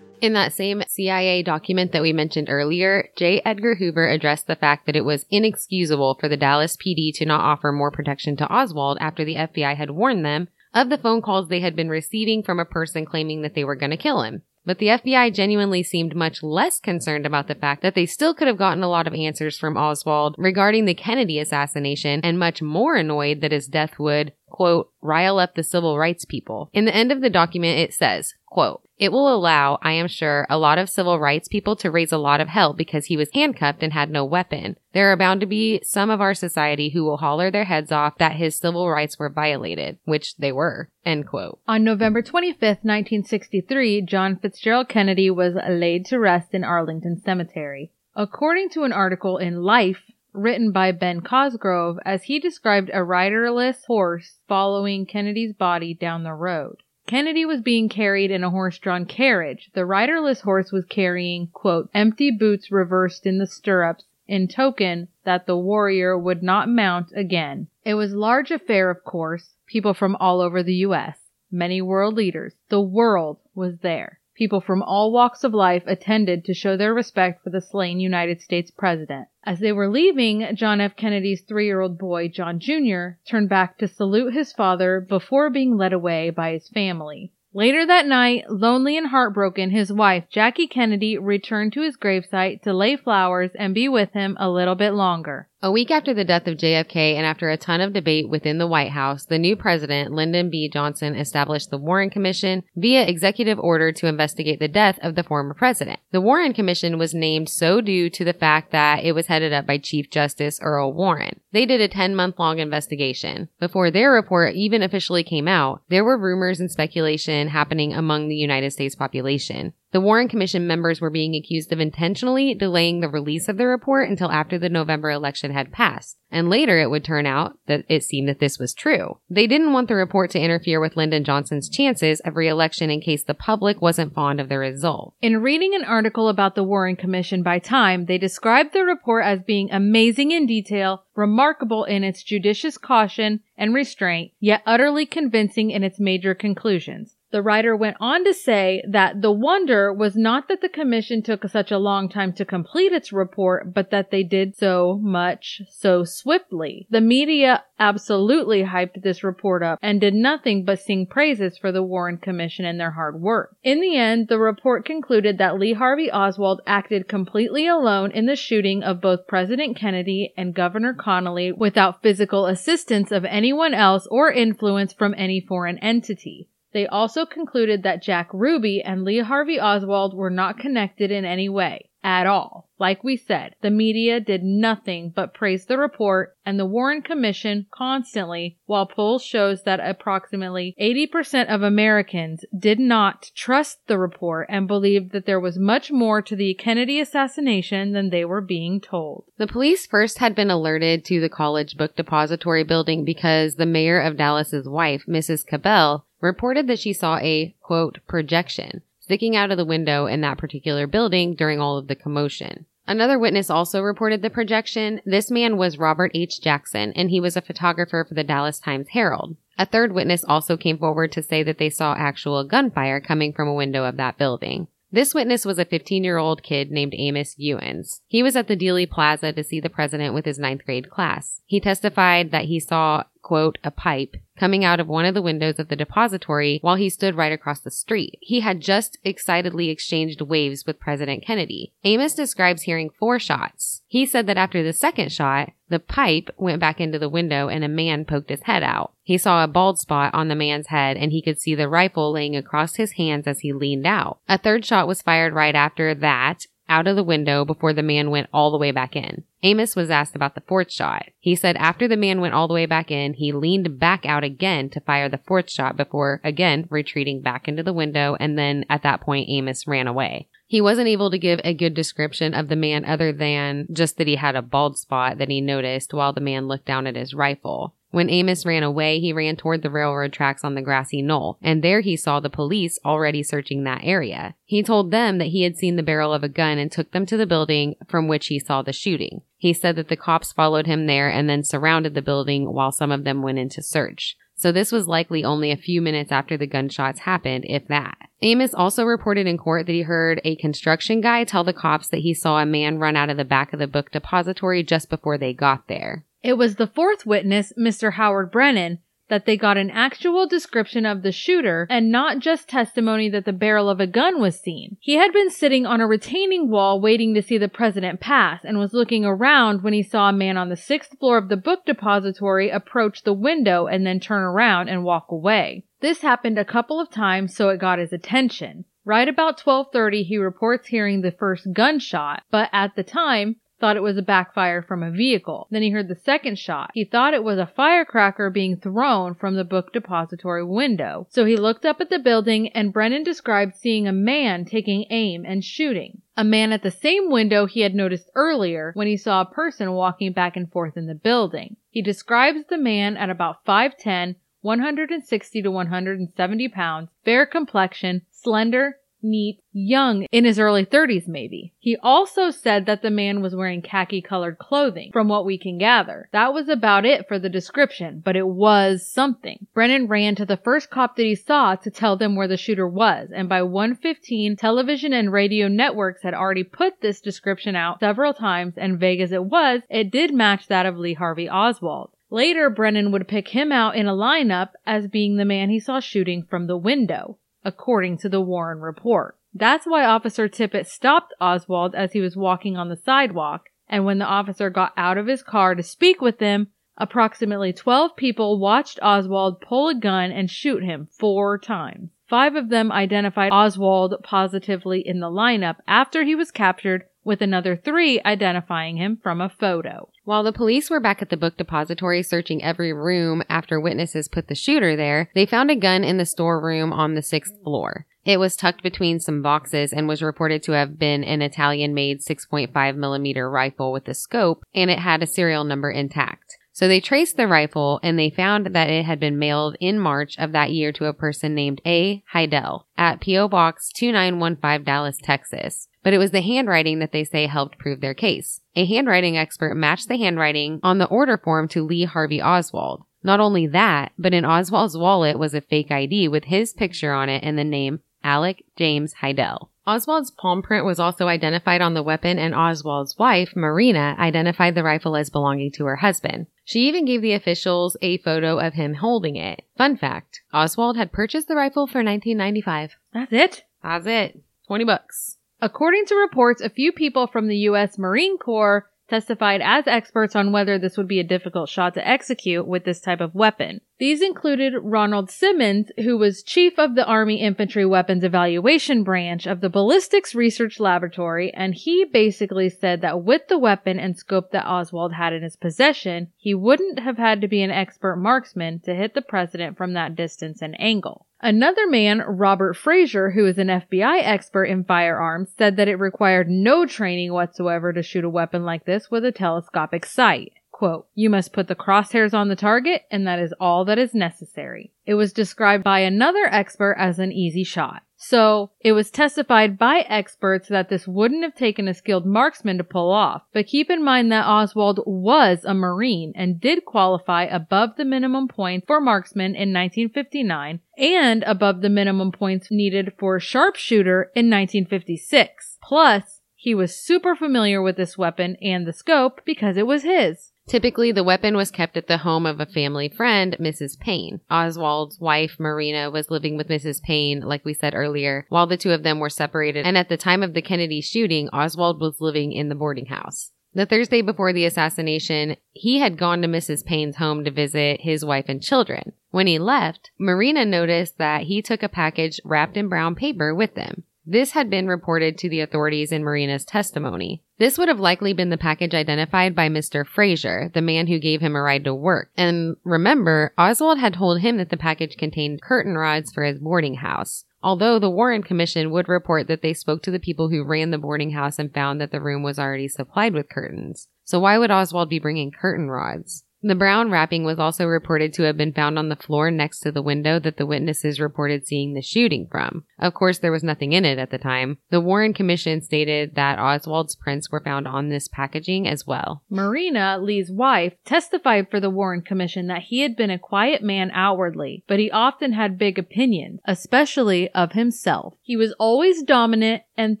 In that same CIA document that we mentioned earlier, J. Edgar Hoover addressed the fact that it was inexcusable for the Dallas PD to not offer more protection to Oswald after the FBI had warned them of the phone calls they had been receiving from a person claiming that they were going to kill him. But the FBI genuinely seemed much less concerned about the fact that they still could have gotten a lot of answers from Oswald regarding the Kennedy assassination and much more annoyed that his death would, quote, rile up the civil rights people. In the end of the document, it says, quote, it will allow, I am sure, a lot of civil rights people to raise a lot of hell because he was handcuffed and had no weapon. There are bound to be some of our society who will holler their heads off that his civil rights were violated, which they were. End quote. On November 25th, 1963, John Fitzgerald Kennedy was laid to rest in Arlington Cemetery. According to an article in Life, written by Ben Cosgrove, as he described a riderless horse following Kennedy's body down the road. Kennedy was being carried in a horse-drawn carriage. The riderless horse was carrying, quote, empty boots reversed in the stirrups in token that the warrior would not mount again. It was large affair, of course, people from all over the U.S., many world leaders. The world was there. People from all walks of life attended to show their respect for the slain United States President. As they were leaving, John F. Kennedy's three-year-old boy, John Jr., turned back to salute his father before being led away by his family. Later that night, lonely and heartbroken, his wife, Jackie Kennedy, returned to his gravesite to lay flowers and be with him a little bit longer. A week after the death of JFK and after a ton of debate within the White House, the new president, Lyndon B. Johnson, established the Warren Commission via executive order to investigate the death of the former president. The Warren Commission was named so due to the fact that it was headed up by Chief Justice Earl Warren. They did a 10 month long investigation. Before their report even officially came out, there were rumors and speculation happening among the United States population. The Warren Commission members were being accused of intentionally delaying the release of the report until after the November election had passed. And later it would turn out that it seemed that this was true. They didn't want the report to interfere with Lyndon Johnson's chances of re-election in case the public wasn't fond of the result. In reading an article about the Warren Commission by Time, they described the report as being amazing in detail, remarkable in its judicious caution and restraint, yet utterly convincing in its major conclusions. The writer went on to say that the wonder was not that the commission took such a long time to complete its report, but that they did so much so swiftly. The media absolutely hyped this report up and did nothing but sing praises for the Warren Commission and their hard work. In the end, the report concluded that Lee Harvey Oswald acted completely alone in the shooting of both President Kennedy and Governor Connally without physical assistance of anyone else or influence from any foreign entity. They also concluded that Jack Ruby and Lee Harvey Oswald were not connected in any way. At all. Like we said, the media did nothing but praise the report and the Warren Commission constantly, while polls shows that approximately 80% of Americans did not trust the report and believed that there was much more to the Kennedy assassination than they were being told. The police first had been alerted to the college book depository building because the mayor of Dallas's wife, Mrs. Cabell, reported that she saw a quote projection sticking out of the window in that particular building during all of the commotion. Another witness also reported the projection. This man was Robert H. Jackson, and he was a photographer for the Dallas Times Herald. A third witness also came forward to say that they saw actual gunfire coming from a window of that building. This witness was a 15 year old kid named Amos Euins. He was at the Dealey Plaza to see the president with his ninth grade class. He testified that he saw quote, a pipe coming out of one of the windows of the depository while he stood right across the street. He had just excitedly exchanged waves with President Kennedy. Amos describes hearing four shots. He said that after the second shot, the pipe went back into the window and a man poked his head out. He saw a bald spot on the man's head and he could see the rifle laying across his hands as he leaned out. A third shot was fired right after that out of the window before the man went all the way back in. Amos was asked about the fourth shot. He said after the man went all the way back in, he leaned back out again to fire the fourth shot before again retreating back into the window. And then at that point, Amos ran away. He wasn't able to give a good description of the man other than just that he had a bald spot that he noticed while the man looked down at his rifle. When Amos ran away, he ran toward the railroad tracks on the grassy knoll, and there he saw the police already searching that area. He told them that he had seen the barrel of a gun and took them to the building from which he saw the shooting. He said that the cops followed him there and then surrounded the building while some of them went into search. So this was likely only a few minutes after the gunshots happened, if that. Amos also reported in court that he heard a construction guy tell the cops that he saw a man run out of the back of the book depository just before they got there. It was the fourth witness, Mr. Howard Brennan, that they got an actual description of the shooter and not just testimony that the barrel of a gun was seen. He had been sitting on a retaining wall waiting to see the president pass and was looking around when he saw a man on the sixth floor of the book depository approach the window and then turn around and walk away. This happened a couple of times so it got his attention. Right about 12:30 he reports hearing the first gunshot, but at the time thought it was a backfire from a vehicle. Then he heard the second shot. He thought it was a firecracker being thrown from the book depository window. So he looked up at the building and Brennan described seeing a man taking aim and shooting. A man at the same window he had noticed earlier when he saw a person walking back and forth in the building. He describes the man at about 5'10, 160 to 170 pounds, fair complexion, slender, neat, young, in his early 30s maybe. He also said that the man was wearing khaki colored clothing, from what we can gather. That was about it for the description, but it was something. Brennan ran to the first cop that he saw to tell them where the shooter was, and by 115, television and radio networks had already put this description out several times, and vague as it was, it did match that of Lee Harvey Oswald. Later, Brennan would pick him out in a lineup as being the man he saw shooting from the window according to the Warren report. That's why Officer Tippit stopped Oswald as he was walking on the sidewalk And when the officer got out of his car to speak with him, approximately 12 people watched Oswald pull a gun and shoot him four times. Five of them identified Oswald positively in the lineup after he was captured, with another three identifying him from a photo. While the police were back at the book depository searching every room after witnesses put the shooter there, they found a gun in the storeroom on the sixth floor. It was tucked between some boxes and was reported to have been an Italian made 6.5 millimeter rifle with a scope, and it had a serial number intact. So they traced the rifle and they found that it had been mailed in March of that year to a person named A. Hidell at P.O. Box 2915 Dallas, Texas. But it was the handwriting that they say helped prove their case. A handwriting expert matched the handwriting on the order form to Lee Harvey Oswald. Not only that, but in Oswald's wallet was a fake ID with his picture on it and the name Alec James Hidell. Oswald's palm print was also identified on the weapon and Oswald's wife, Marina, identified the rifle as belonging to her husband. She even gave the officials a photo of him holding it. Fun fact, Oswald had purchased the rifle for 1995. That's it. That's it. 20 bucks. According to reports, a few people from the U.S. Marine Corps testified as experts on whether this would be a difficult shot to execute with this type of weapon. These included Ronald Simmons, who was chief of the Army Infantry Weapons Evaluation Branch of the Ballistics Research Laboratory, and he basically said that with the weapon and scope that Oswald had in his possession, he wouldn't have had to be an expert marksman to hit the president from that distance and angle. Another man, Robert Frazier, who is an FBI expert in firearms, said that it required no training whatsoever to shoot a weapon like this with a telescopic sight. Quote, you must put the crosshairs on the target and that is all that is necessary. It was described by another expert as an easy shot. So it was testified by experts that this wouldn't have taken a skilled marksman to pull off. But keep in mind that Oswald was a Marine and did qualify above the minimum points for marksman in 1959 and above the minimum points needed for sharpshooter in 1956. Plus, he was super familiar with this weapon and the scope because it was his. Typically, the weapon was kept at the home of a family friend, Mrs. Paine. Oswald's wife, Marina, was living with Mrs. Paine, like we said earlier, while the two of them were separated. And at the time of the Kennedy shooting, Oswald was living in the boarding house. The Thursday before the assassination, he had gone to Mrs. Paine's home to visit his wife and children. When he left, Marina noticed that he took a package wrapped in brown paper with him. This had been reported to the authorities in Marina's testimony. This would have likely been the package identified by Mr. Frazier, the man who gave him a ride to work. And remember, Oswald had told him that the package contained curtain rods for his boarding house. Although the Warren Commission would report that they spoke to the people who ran the boarding house and found that the room was already supplied with curtains. So why would Oswald be bringing curtain rods? The brown wrapping was also reported to have been found on the floor next to the window that the witnesses reported seeing the shooting from. Of course, there was nothing in it at the time. The Warren Commission stated that Oswald's prints were found on this packaging as well. Marina, Lee's wife, testified for the Warren Commission that he had been a quiet man outwardly, but he often had big opinions, especially of himself. He was always dominant and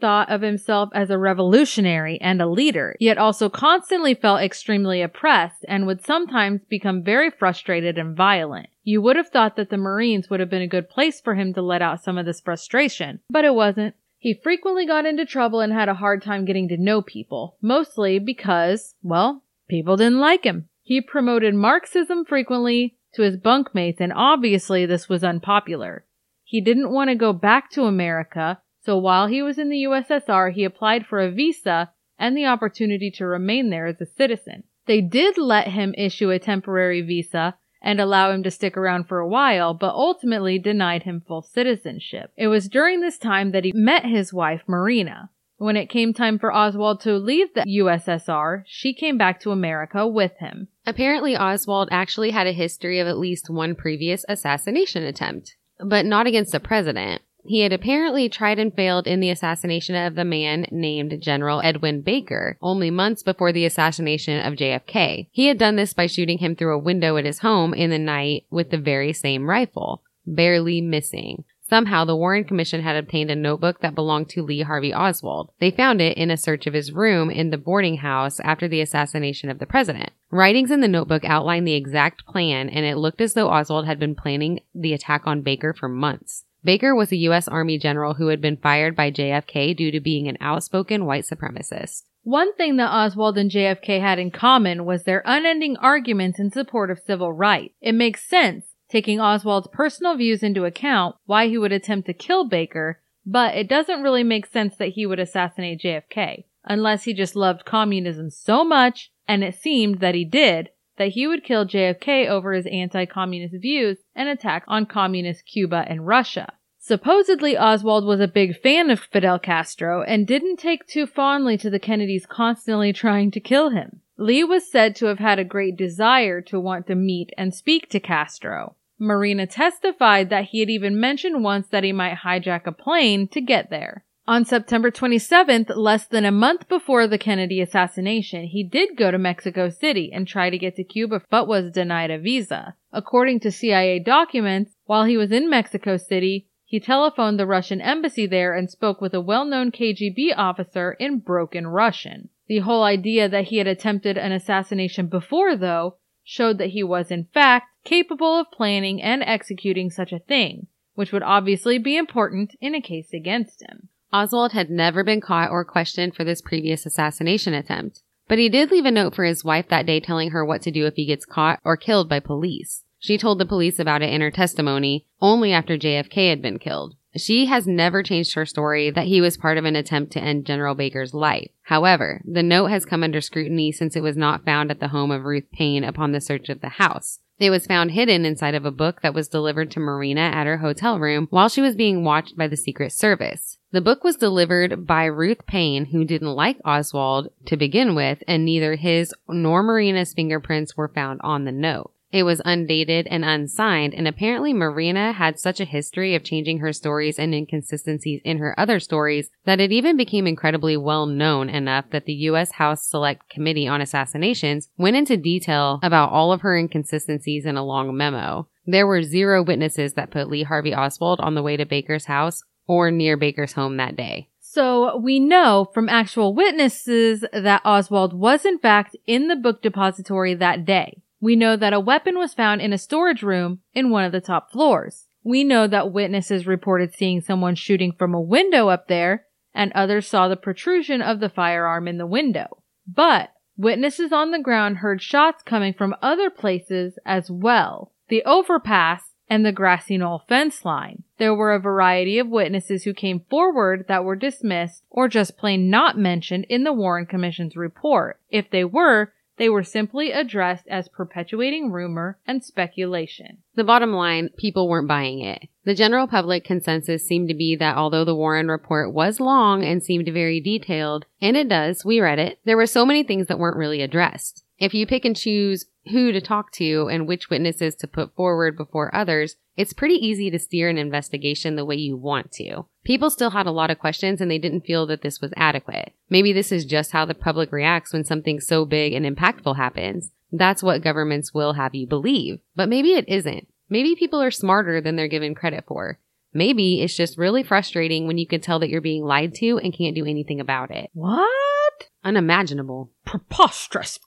thought of himself as a revolutionary and a leader, yet also constantly felt extremely oppressed and would sometimes become very frustrated and violent. You would have thought that the Marines would have been a good place for him to let out some of this frustration, but it wasn't. He frequently got into trouble and had a hard time getting to know people, mostly because, well, people didn't like him. He promoted Marxism frequently to his bunkmates, and obviously this was unpopular. He didn't want to go back to America, so while he was in the USSR, he applied for a visa and the opportunity to remain there as a citizen. They did let him issue a temporary visa and allow him to stick around for a while, but ultimately denied him full citizenship. It was during this time that he met his wife, Marina. When it came time for Oswald to leave the USSR, she came back to America with him. Apparently, Oswald actually had a history of at least one previous assassination attempt, but not against the president. He had apparently tried and failed in the assassination of the man named General Edwin Baker only months before the assassination of JFK. He had done this by shooting him through a window at his home in the night with the very same rifle, barely missing. Somehow, the Warren Commission had obtained a notebook that belonged to Lee Harvey Oswald. They found it in a search of his room in the boarding house after the assassination of the president. Writings in the notebook outlined the exact plan, and it looked as though Oswald had been planning the attack on Baker for months. Baker was a U.S. Army general who had been fired by JFK due to being an outspoken white supremacist. One thing that Oswald and JFK had in common was their unending arguments in support of civil rights. It makes sense, taking Oswald's personal views into account, why he would attempt to kill Baker, but it doesn't really make sense that he would assassinate JFK, unless he just loved communism so much, and it seemed that he did, that he would kill JFK over his anti-communist views and attack on communist Cuba and Russia. Supposedly, Oswald was a big fan of Fidel Castro and didn't take too fondly to the Kennedys constantly trying to kill him. Lee was said to have had a great desire to want to meet and speak to Castro. Marina testified that he had even mentioned once that he might hijack a plane to get there. On September 27th, less than a month before the Kennedy assassination, he did go to Mexico City and try to get to Cuba but was denied a visa. According to CIA documents, while he was in Mexico City, he telephoned the Russian embassy there and spoke with a well-known KGB officer in broken Russian. The whole idea that he had attempted an assassination before, though, showed that he was in fact capable of planning and executing such a thing, which would obviously be important in a case against him. Oswald had never been caught or questioned for this previous assassination attempt, but he did leave a note for his wife that day telling her what to do if he gets caught or killed by police. She told the police about it in her testimony only after JFK had been killed. She has never changed her story that he was part of an attempt to end General Baker's life. However, the note has come under scrutiny since it was not found at the home of Ruth Paine upon the search of the house. It was found hidden inside of a book that was delivered to Marina at her hotel room while she was being watched by the Secret Service. The book was delivered by Ruth Paine, who didn't like Oswald to begin with, and neither his nor Marina's fingerprints were found on the note. It was undated and unsigned, and apparently Marina had such a history of changing her stories and inconsistencies in her other stories that it even became incredibly well known enough that the U.S. House Select Committee on Assassinations went into detail about all of her inconsistencies in a long memo. There were zero witnesses that put Lee Harvey Oswald on the way to Baker's house or near Baker's home that day. So we know from actual witnesses that Oswald was in fact in the book depository that day. We know that a weapon was found in a storage room in one of the top floors. We know that witnesses reported seeing someone shooting from a window up there, and others saw the protrusion of the firearm in the window. But witnesses on the ground heard shots coming from other places as well. The overpass and the grassy knoll fence line. There were a variety of witnesses who came forward that were dismissed or just plain not mentioned in the Warren Commission's report. If they were, they were simply addressed as perpetuating rumor and speculation. The bottom line, people weren't buying it. The general public consensus seemed to be that although the Warren report was long and seemed very detailed, and it does, we read it, there were so many things that weren't really addressed. If you pick and choose who to talk to and which witnesses to put forward before others, it's pretty easy to steer an investigation the way you want to. People still had a lot of questions and they didn't feel that this was adequate. Maybe this is just how the public reacts when something so big and impactful happens. That's what governments will have you believe. But maybe it isn't. Maybe people are smarter than they're given credit for. Maybe it's just really frustrating when you can tell that you're being lied to and can't do anything about it. What? Unimaginable. Preposterous.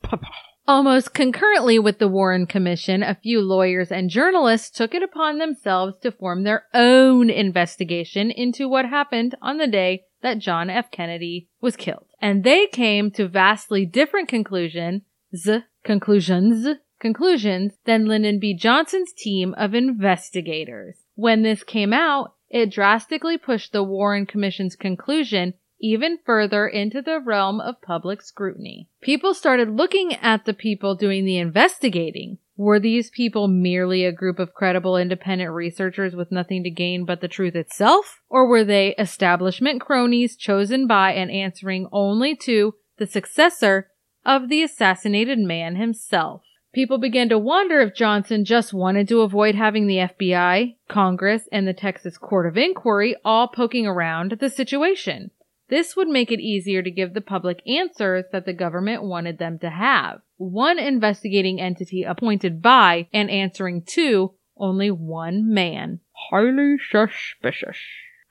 Almost concurrently with the Warren Commission, a few lawyers and journalists took it upon themselves to form their own investigation into what happened on the day that John F. Kennedy was killed. And they came to vastly different conclusions, conclusions, conclusions than Lyndon B. Johnson's team of investigators. When this came out, it drastically pushed the Warren Commission's conclusion even further into the realm of public scrutiny. People started looking at the people doing the investigating. Were these people merely a group of credible independent researchers with nothing to gain but the truth itself? Or were they establishment cronies chosen by and answering only to the successor of the assassinated man himself? People began to wonder if Johnson just wanted to avoid having the FBI, Congress, and the Texas Court of Inquiry all poking around the situation. This would make it easier to give the public answers that the government wanted them to have. One investigating entity appointed by and answering to only one man. Highly suspicious.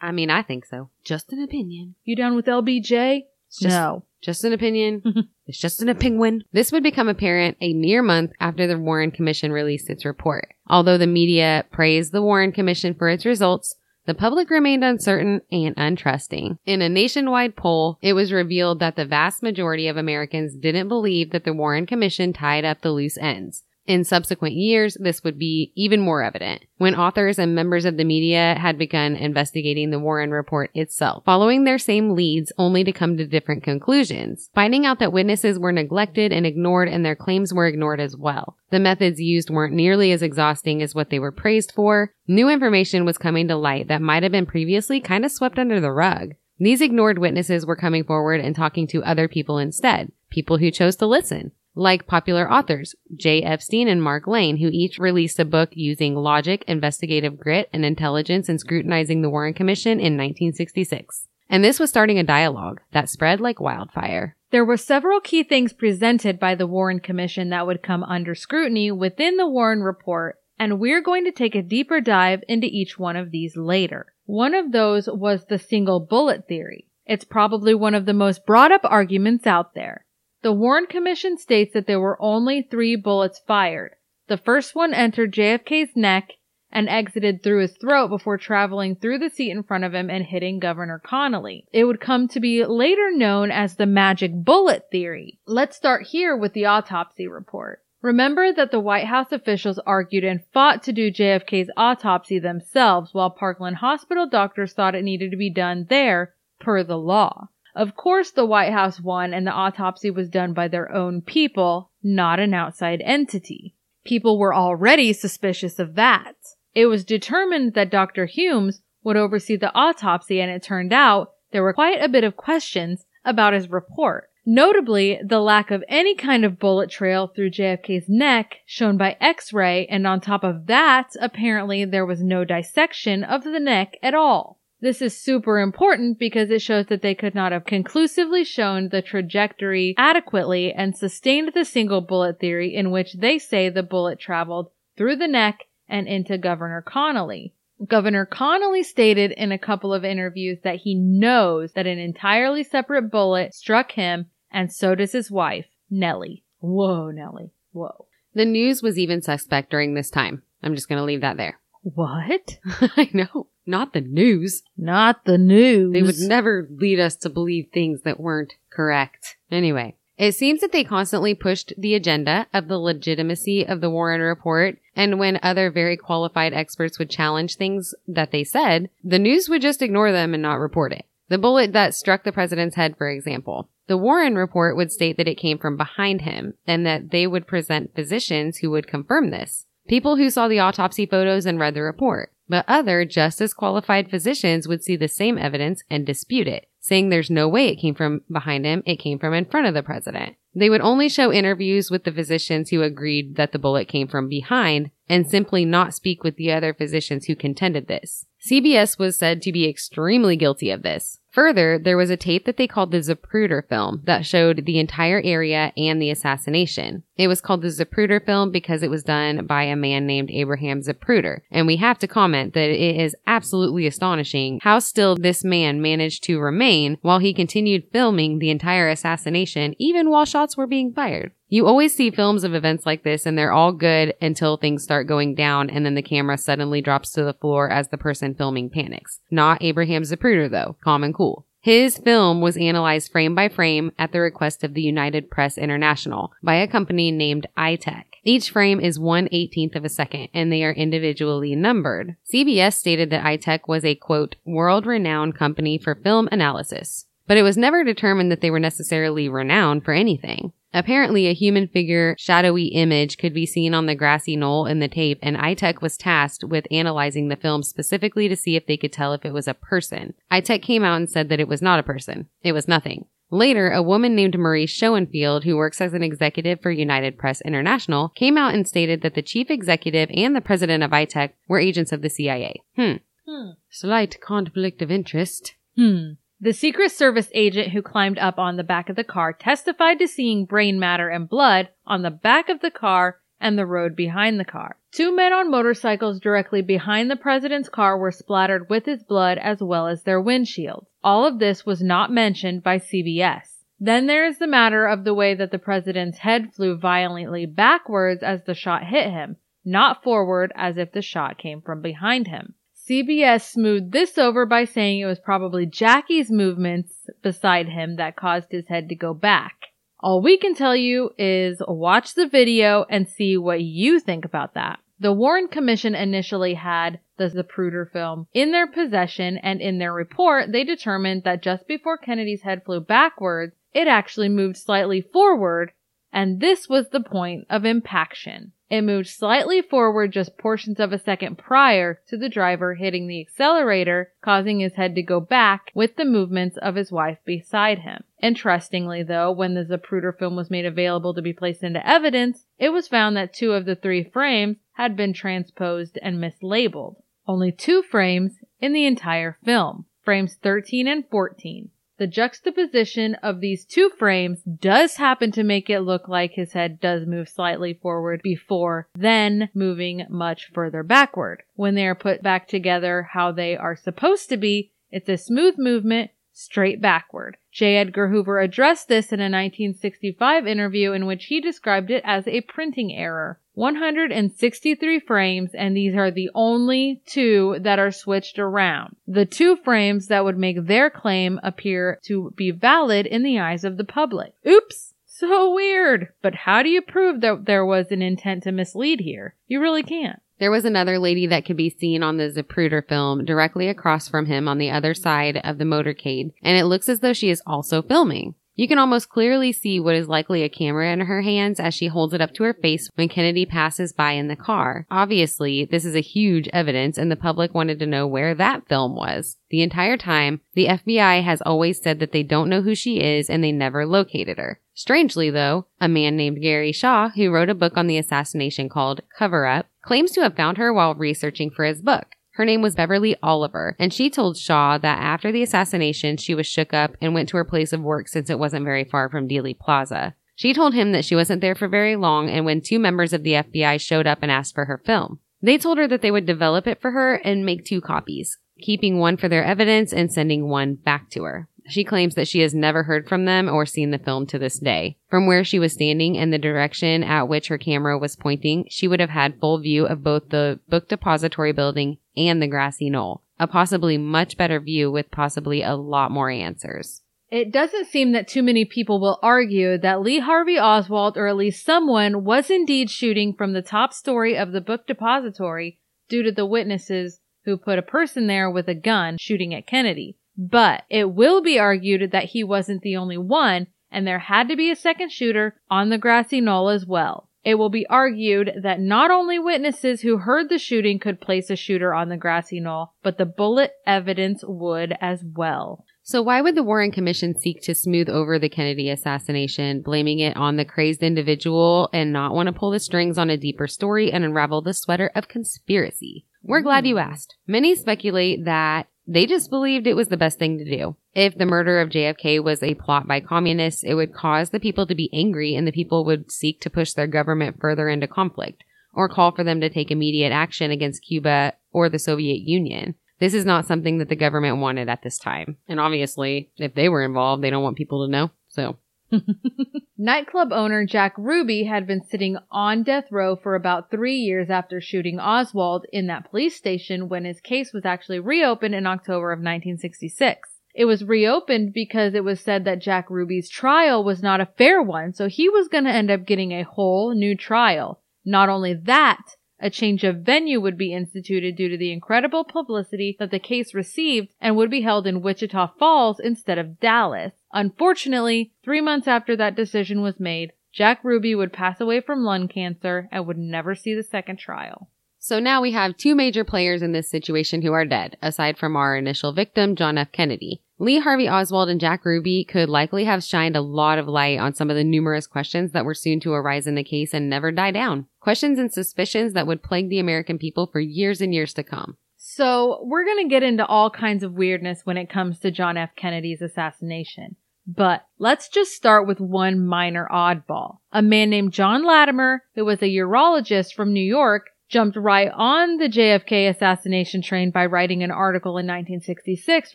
I mean, I think so. Just an opinion. You down with LBJ? Just, no. Just an opinion. it's just an opinion. This would become apparent a mere month after the Warren Commission released its report. Although the media praised the Warren Commission for its results, the public remained uncertain and untrusting. In a nationwide poll, it was revealed that the vast majority of Americans didn't believe that the Warren Commission tied up the loose ends. In subsequent years, this would be even more evident when authors and members of the media had begun investigating the Warren report itself, following their same leads only to come to different conclusions, finding out that witnesses were neglected and ignored and their claims were ignored as well. The methods used weren't nearly as exhausting as what they were praised for. New information was coming to light that might have been previously kind of swept under the rug. These ignored witnesses were coming forward and talking to other people instead, people who chose to listen like popular authors Jay Epstein and Mark Lane, who each released a book using logic, investigative grit, and intelligence in scrutinizing the Warren Commission in 1966. And this was starting a dialogue that spread like wildfire. There were several key things presented by the Warren Commission that would come under scrutiny within the Warren Report, and we're going to take a deeper dive into each one of these later. One of those was the single bullet theory. It's probably one of the most brought up arguments out there. The Warren Commission states that there were only three bullets fired. The first one entered JFK's neck and exited through his throat before traveling through the seat in front of him and hitting Governor Connally. It would come to be later known as the magic bullet theory. Let's start here with the autopsy report. Remember that the White House officials argued and fought to do JFK's autopsy themselves while Parkland Hospital doctors thought it needed to be done there per the law. Of course, the White House won and the autopsy was done by their own people, not an outside entity. People were already suspicious of that. It was determined that Dr. Humes would oversee the autopsy and it turned out there were quite a bit of questions about his report. Notably, the lack of any kind of bullet trail through JFK's neck shown by x-ray and on top of that, apparently there was no dissection of the neck at all. This is super important because it shows that they could not have conclusively shown the trajectory adequately and sustained the single bullet theory in which they say the bullet traveled through the neck and into Governor Connally. Governor Connally stated in a couple of interviews that he knows that an entirely separate bullet struck him and so does his wife, Nellie. Whoa, Nellie. Whoa. The news was even suspect during this time. I'm just going to leave that there. What? I know. Not the news. Not the news. They would never lead us to believe things that weren't correct. Anyway, it seems that they constantly pushed the agenda of the legitimacy of the Warren report. And when other very qualified experts would challenge things that they said, the news would just ignore them and not report it. The bullet that struck the president's head, for example. The Warren report would state that it came from behind him and that they would present physicians who would confirm this. People who saw the autopsy photos and read the report. But other just as qualified physicians would see the same evidence and dispute it, saying there's no way it came from behind him, it came from in front of the president. They would only show interviews with the physicians who agreed that the bullet came from behind and simply not speak with the other physicians who contended this. CBS was said to be extremely guilty of this. Further, there was a tape that they called the Zapruder film that showed the entire area and the assassination. It was called the Zapruder film because it was done by a man named Abraham Zapruder. And we have to comment that it is absolutely astonishing how still this man managed to remain while he continued filming the entire assassination even while shots were being fired. You always see films of events like this and they're all good until things start going down and then the camera suddenly drops to the floor as the person filming panics. Not Abraham Zapruder though. Calm and cool. His film was analyzed frame by frame at the request of the United Press International by a company named Itek. Each frame is one eighteenth of a second and they are individually numbered. CBS stated that Itek was a quote, world renowned company for film analysis. But it was never determined that they were necessarily renowned for anything. Apparently, a human figure shadowy image could be seen on the grassy knoll in the tape, and Itek was tasked with analyzing the film specifically to see if they could tell if it was a person. Itek came out and said that it was not a person. It was nothing. Later, a woman named Marie Schoenfeld, who works as an executive for United Press International, came out and stated that the chief executive and the president of Itek were agents of the CIA. Hmm. Hmm. Slight conflict of interest. Hmm. The Secret Service agent who climbed up on the back of the car testified to seeing brain matter and blood on the back of the car and the road behind the car. Two men on motorcycles directly behind the president's car were splattered with his blood as well as their windshields. All of this was not mentioned by CBS. Then there is the matter of the way that the president's head flew violently backwards as the shot hit him, not forward as if the shot came from behind him. CBS smoothed this over by saying it was probably Jackie's movements beside him that caused his head to go back. All we can tell you is watch the video and see what you think about that. The Warren Commission initially had the Zapruder film in their possession and in their report they determined that just before Kennedy's head flew backwards, it actually moved slightly forward and this was the point of impaction. It moved slightly forward just portions of a second prior to the driver hitting the accelerator, causing his head to go back with the movements of his wife beside him. Interestingly, though, when the Zapruder film was made available to be placed into evidence, it was found that two of the three frames had been transposed and mislabeled. Only two frames in the entire film, frames 13 and 14. The juxtaposition of these two frames does happen to make it look like his head does move slightly forward before then moving much further backward. When they are put back together how they are supposed to be, it's a smooth movement straight backward. J. Edgar Hoover addressed this in a 1965 interview in which he described it as a printing error. 163 frames, and these are the only two that are switched around. The two frames that would make their claim appear to be valid in the eyes of the public. Oops! So weird! But how do you prove that there was an intent to mislead here? You really can't. There was another lady that could be seen on the Zapruder film directly across from him on the other side of the motorcade, and it looks as though she is also filming. You can almost clearly see what is likely a camera in her hands as she holds it up to her face when Kennedy passes by in the car. Obviously, this is a huge evidence and the public wanted to know where that film was. The entire time, the FBI has always said that they don't know who she is and they never located her. Strangely though, a man named Gary Shaw, who wrote a book on the assassination called Cover Up, claims to have found her while researching for his book. Her name was Beverly Oliver, and she told Shaw that after the assassination, she was shook up and went to her place of work since it wasn't very far from Dealey Plaza. She told him that she wasn't there for very long, and when two members of the FBI showed up and asked for her film, they told her that they would develop it for her and make two copies, keeping one for their evidence and sending one back to her. She claims that she has never heard from them or seen the film to this day. From where she was standing and the direction at which her camera was pointing, she would have had full view of both the book depository building and the grassy knoll. A possibly much better view with possibly a lot more answers. It doesn't seem that too many people will argue that Lee Harvey Oswald, or at least someone, was indeed shooting from the top story of the book depository due to the witnesses who put a person there with a gun shooting at Kennedy. But it will be argued that he wasn't the only one, and there had to be a second shooter on the grassy knoll as well. It will be argued that not only witnesses who heard the shooting could place a shooter on the grassy knoll, but the bullet evidence would as well. So why would the Warren Commission seek to smooth over the Kennedy assassination, blaming it on the crazed individual and not want to pull the strings on a deeper story and unravel the sweater of conspiracy? We're glad you hmm. asked. Many speculate that they just believed it was the best thing to do. If the murder of JFK was a plot by communists, it would cause the people to be angry and the people would seek to push their government further into conflict or call for them to take immediate action against Cuba or the Soviet Union. This is not something that the government wanted at this time. And obviously, if they were involved, they don't want people to know. So Nightclub owner Jack Ruby had been sitting on death row for about three years after shooting Oswald in that police station when his case was actually reopened in October of 1966. It was reopened because it was said that Jack Ruby's trial was not a fair one, so he was going to end up getting a whole new trial. Not only that, a change of venue would be instituted due to the incredible publicity that the case received and would be held in Wichita Falls instead of Dallas. Unfortunately, three months after that decision was made, Jack Ruby would pass away from lung cancer and would never see the second trial. So now we have two major players in this situation who are dead, aside from our initial victim, John F. Kennedy. Lee Harvey Oswald and Jack Ruby could likely have shined a lot of light on some of the numerous questions that were soon to arise in the case and never die down. Questions and suspicions that would plague the American people for years and years to come. So we're going to get into all kinds of weirdness when it comes to John F. Kennedy's assassination. But let's just start with one minor oddball. A man named John Lattimer, who was a urologist from New York, jumped right on the JFK assassination train by writing an article in 1966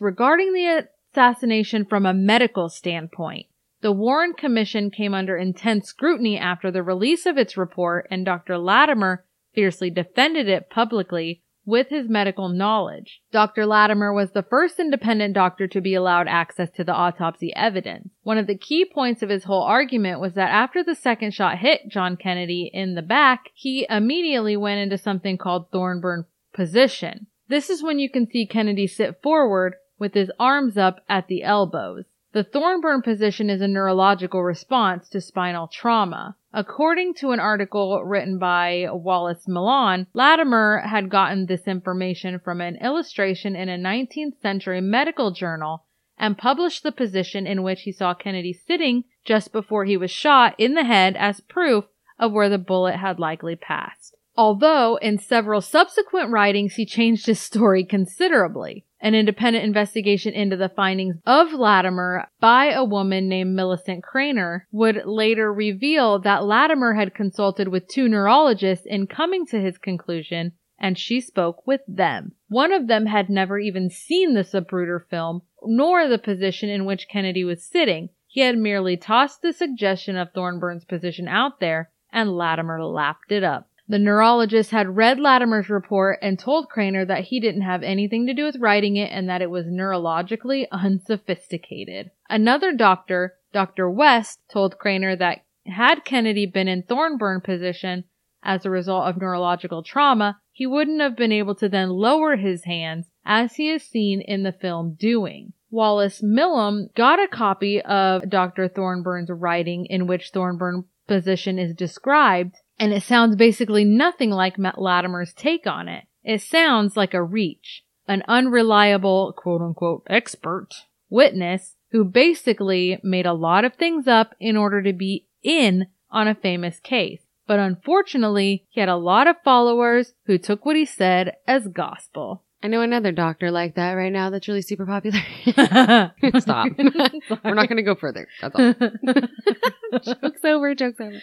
regarding the assassination from a medical standpoint. The Warren Commission came under intense scrutiny after the release of its report, and Dr. Lattimer fiercely defended it publicly with his medical knowledge. Dr. Lattimer was the first independent doctor to be allowed access to the autopsy evidence. One of the key points of his whole argument was that after the second shot hit John Kennedy in the back, he immediately went into something called Thorburn position. This is when you can see Kennedy sit forward with his arms up at the elbows. The Thorburn position is a neurological response to spinal trauma. According to an article written by Wallace Milam, Lattimer had gotten this information from an illustration in a 19th century medical journal and published the position in which he saw Kennedy sitting just before he was shot in the head as proof of where the bullet had likely passed. Although in several subsequent writings he changed his story considerably. An independent investigation into the findings of Lattimer by a woman named Milicent Cranor would later reveal that Lattimer had consulted with two neurologists in coming to his conclusion, and she spoke with them. One of them had never even seen the Zapruder film, nor the position in which Kennedy was sitting. He had merely tossed the suggestion of Thorburn's position out there, and Lattimer lapped it up. The neurologist had read Lattimer's report and told Cranor that he didn't have anything to do with writing it and that it was neurologically unsophisticated. Another doctor, Dr. West, told Cranor that had Kennedy been in Thorburn position as a result of neurological trauma, he wouldn't have been able to then lower his hands as he is seen in the film doing. Wallace Milam got a copy of Dr. Thorburn's writing in which Thorburn position is described and it sounds basically nothing like Matt Lattimer's take on it. It sounds like a reach, an unreliable quote unquote expert witness who basically made a lot of things up in order to be in on a famous case. But unfortunately, he had a lot of followers who took what he said as gospel. I know another doctor like that right now that's really super popular. Stop. We're not going to go further. That's all. joke's over. Joke's over.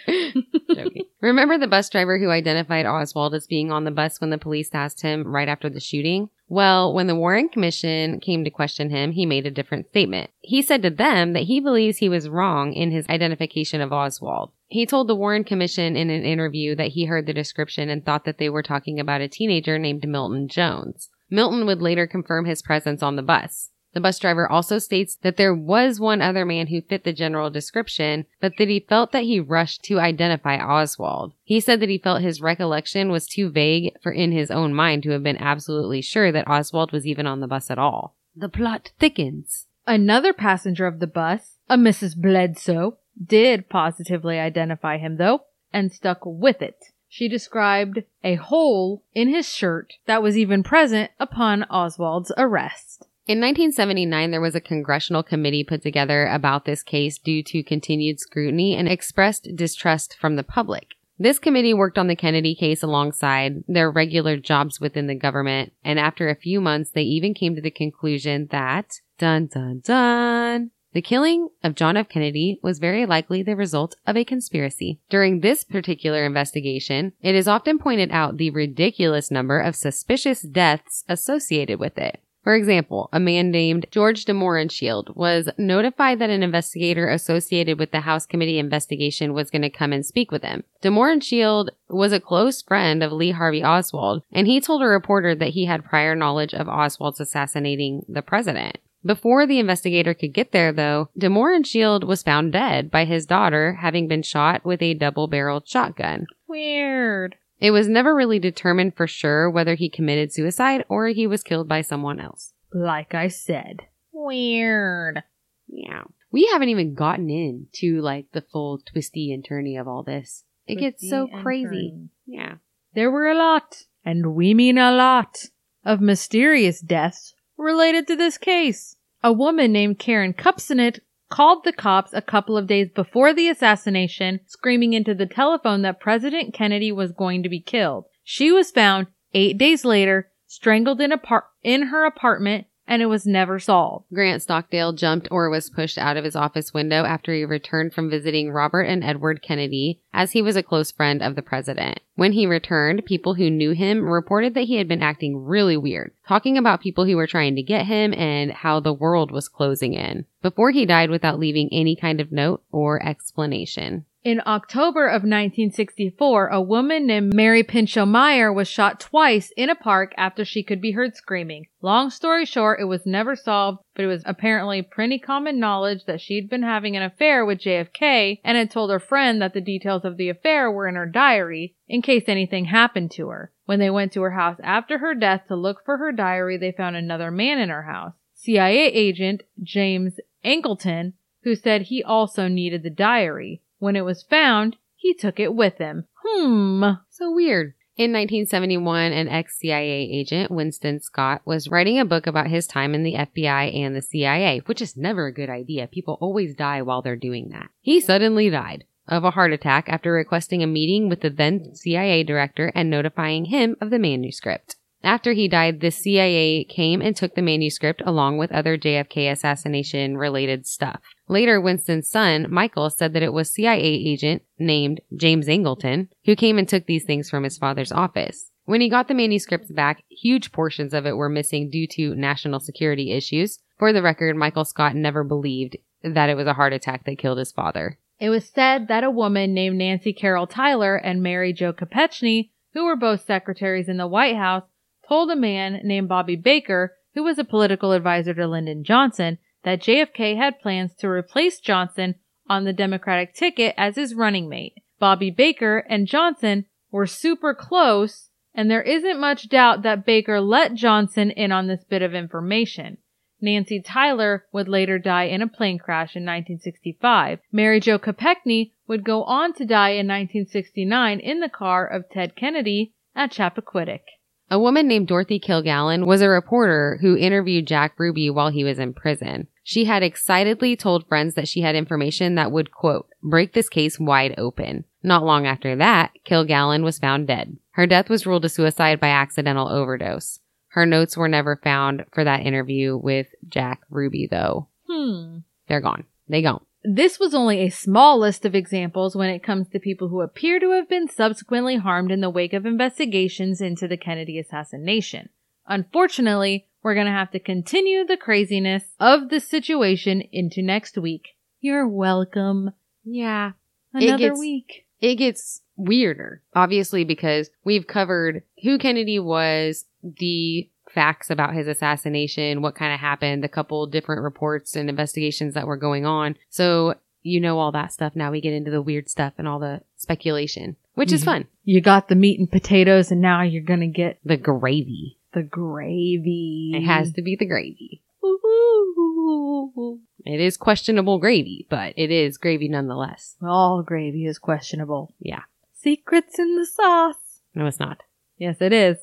Joking. Remember the bus driver who identified Oswald as being on the bus when the police asked him right after the shooting? Well, when the Warren Commission came to question him, he made a different statement. He said to them that he believes he was wrong in his identification of Oswald. He told the Warren Commission in an interview that he heard the description and thought that they were talking about a teenager named Milton Jones. Milton would later confirm his presence on the bus. The bus driver also states that there was one other man who fit the general description, but that he felt that he rushed to identify Oswald. He said that he felt his recollection was too vague for in his own mind to have been absolutely sure that Oswald was even on the bus at all. The plot thickens. Another passenger of the bus, a Mrs. Bledsoe, did positively identify him though, and stuck with it. She described a hole in his shirt that was even present upon Oswald's arrest. In 1979, there was a congressional committee put together about this case due to continued scrutiny and expressed distrust from the public. This committee worked on the Kennedy case alongside their regular jobs within the government, and after a few months, they even came to the conclusion that, dun dun dun, the killing of John F. Kennedy was very likely the result of a conspiracy. During this particular investigation, it is often pointed out the ridiculous number of suspicious deaths associated with it. For example, a man named George de Mohrenschildt was notified that an investigator associated with the House Committee investigation was going to come and speak with him. De Mohrenschildt was a close friend of Lee Harvey Oswald, and he told a reporter that he had prior knowledge of Oswald's assassinating the president. Before the investigator could get there, though, De Mohrenschildt was found dead by his daughter having been shot with a double barreled shotgun. Weird. It was never really determined for sure whether he committed suicide or he was killed by someone else. Like I said. Weird. Yeah. We haven't even gotten into like the full twisty and turny of all this. It gets so crazy. turny. Yeah. There were a lot, and we mean a lot, of mysterious deaths related to this case. A woman named Karyn Kupcinet called the cops a couple of days before the assassination, screaming into the telephone that President Kennedy was going to be killed. She was found eight days later, strangled in, apart- in her apartment, and it was never solved. Grant Stockdale jumped or was pushed out of his office window after he returned from visiting Robert and Edward Kennedy, as he was a close friend of the president. When he returned, people who knew him reported that he had been acting really weird, talking about people who were trying to get him and how the world was closing in, before he died without leaving any kind of note or explanation. In October of 1964, a woman named Mary Pinchot Meyer was shot twice in a park after she could be heard screaming. Long story short, it was never solved, but it was apparently pretty common knowledge that she'd been having an affair with JFK and had told her friend that the details of the affair were in her diary in case anything happened to her. When they went to her house after her death to look for her diary, they found another man in her house. CIA agent James Angleton, who said he also needed the diary. When it was found, he took it with him. Hmm. So weird. In 1971, an ex CIA agent, Winston Scott, was writing a book about his time in the FBI and the CIA, which is never a good idea. People always die while they're doing that. He suddenly died of a heart attack after requesting a meeting with the then CIA director and notifying him of the manuscript. After he died, the CIA came and took the manuscript along with other JFK assassination related stuff. Later, Winston's son, Michael, said that it was CIA agent named James Angleton who came and took these things from his father's office. When he got the manuscripts back, huge portions of it were missing due to national security issues. For the record, Michael Scott never believed that it was a heart attack that killed his father. It was said that a woman named Nancy Carole Tyler and Mary Jo Kopechne, who were both secretaries in the White House, told a man named Bobby Baker, who was a political advisor to Lyndon Johnson, that JFK had plans to replace Johnson on the Democratic ticket as his running mate. Bobby Baker and Johnson were super close, and there isn't much doubt that Baker let Johnson in on this bit of information. Nancy Tyler would later die in a plane crash in 1965. Mary Jo Kopechne would go on to die in 1969 in the car of Ted Kennedy at Chappaquiddick. A woman named Dorothy Kilgallen was a reporter who interviewed Jack Ruby while he was in prison. She had excitedly told friends that she had information that would, quote, break this case wide open. Not long after that, Kilgallen was found dead. Her death was ruled a suicide by accidental overdose. Her notes were never found for that interview with Jack Ruby, though. Hmm. They're gone. They gone. This was only a small list of examples when it comes to people who appear to have been subsequently harmed in the wake of investigations into the Kennedy assassination. Unfortunately, we're going to have to continue the craziness of this situation into next week. You're welcome. Yeah. Another gets- week. It gets weirder, obviously, because we've covered who Kennedy was, the facts about his assassination, what kind of happened, the couple different reports and investigations that were going on. So you know all that stuff. Now we get into the weird stuff and all the speculation, which is fun. You got the meat and potatoes, and now you're going to get The gravy. The gravy. It has to be the gravy. Ooh. It is questionable gravy, but it is gravy nonetheless. All gravy is questionable. Yeah. Secrets in the sauce. No, it's not. Yes, it is.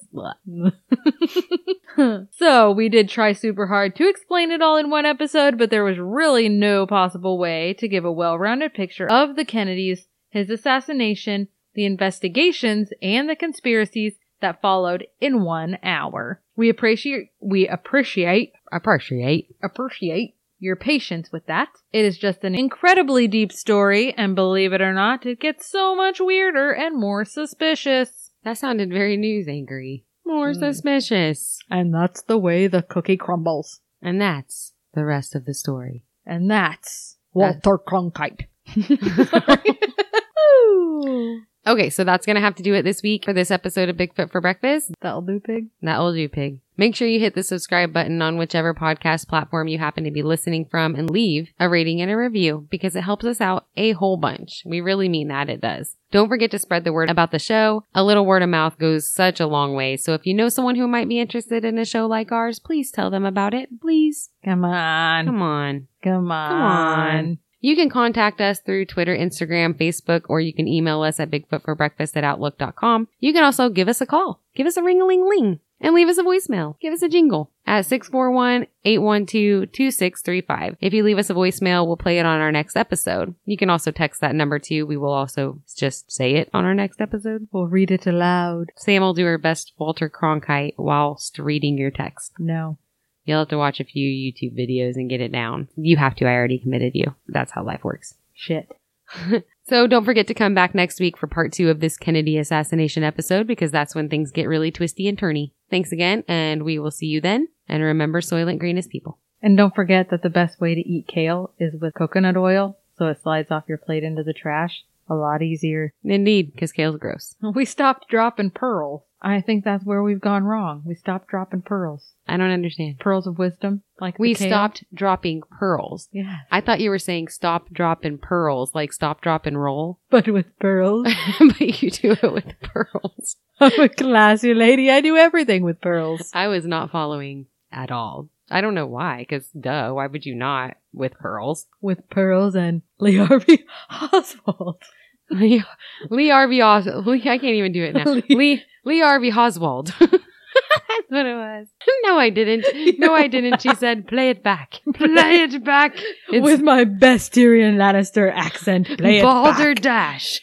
so, we did try super hard to explain it all in one episode, but there was really no possible way to give a well-rounded picture of the Kennedys, his assassination, the investigations, and the conspiracies that followed in one hour. We appreciate, we appreciate, Appreciate. appreciate your patience with that. It is just an incredibly deep story, and believe it or not, it gets so much weirder and more suspicious. That sounded very news angry. More Mm. suspicious. And that's the way the cookie crumbles. And that's the rest of the story. And that's That- Walter Cronkite. Okay, so that's going to have to do it this week for this episode of Bigfoot for Breakfast. That'll do, pig. That will do, pig. Make sure you hit the subscribe button on whichever podcast platform you happen to be listening from and leave a rating and a review because it helps us out a whole bunch. We really mean that it does. Don't forget to spread the word about the show. A little word of mouth goes such a long way. So if you know someone who might be interested in a show like ours, please tell them about it. Please. Come on. Come on. Come on. Come on. You can contact us through Twitter, Instagram, Facebook, or you can email us at bigfootforbreakfast at outlook.com. You can also give us a call. Give us a ring-a-ling-ling and leave us a voicemail. Give us a jingle at 641-812-2635. If you leave us a voicemail, we'll play it on our next episode. You can also text that number too. We will also just say it on our next episode. We'll read it aloud. Sam will do her best Walter Cronkite whilst reading your text. No. You'll have to watch a few YouTube videos and get it down. You have to. I already committed you. That's how life works. Shit. So don't forget to come back next week for part two of this Kennedy assassination episode because that's when things get really twisty and turny. Thanks again, and we will see you then. And remember, Soylent Green is people. And don't forget that the best way to eat kale is with coconut oil so it slides off your plate into the trash. A lot easier. Indeed, because kale's gross. We stopped dropping pearls. I think that's where we've gone wrong. We stopped dropping pearls. I don't understand. Pearls of wisdom, like We kale. stopped dropping pearls. Yeah, I thought you were saying stop, dropping pearls, like stop, drop, and roll. but with pearls. but you do it with pearls. I'm a classy lady. I do everything with pearls. I was not following at all. I don't know why, because duh, why would you not with pearls? With pearls and Lee Harvey Oswald. Lee, Lee Harvey Oswald. Lee, I can't even do it now. Lee- Lee, Lee Harvey Oswald. That's what it was. No, I didn't. No, I didn't. She said, play it back. Play it back. It's with my best Tyrion Lannister accent. Play it Balder back. Dash.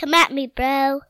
Come at me, bro.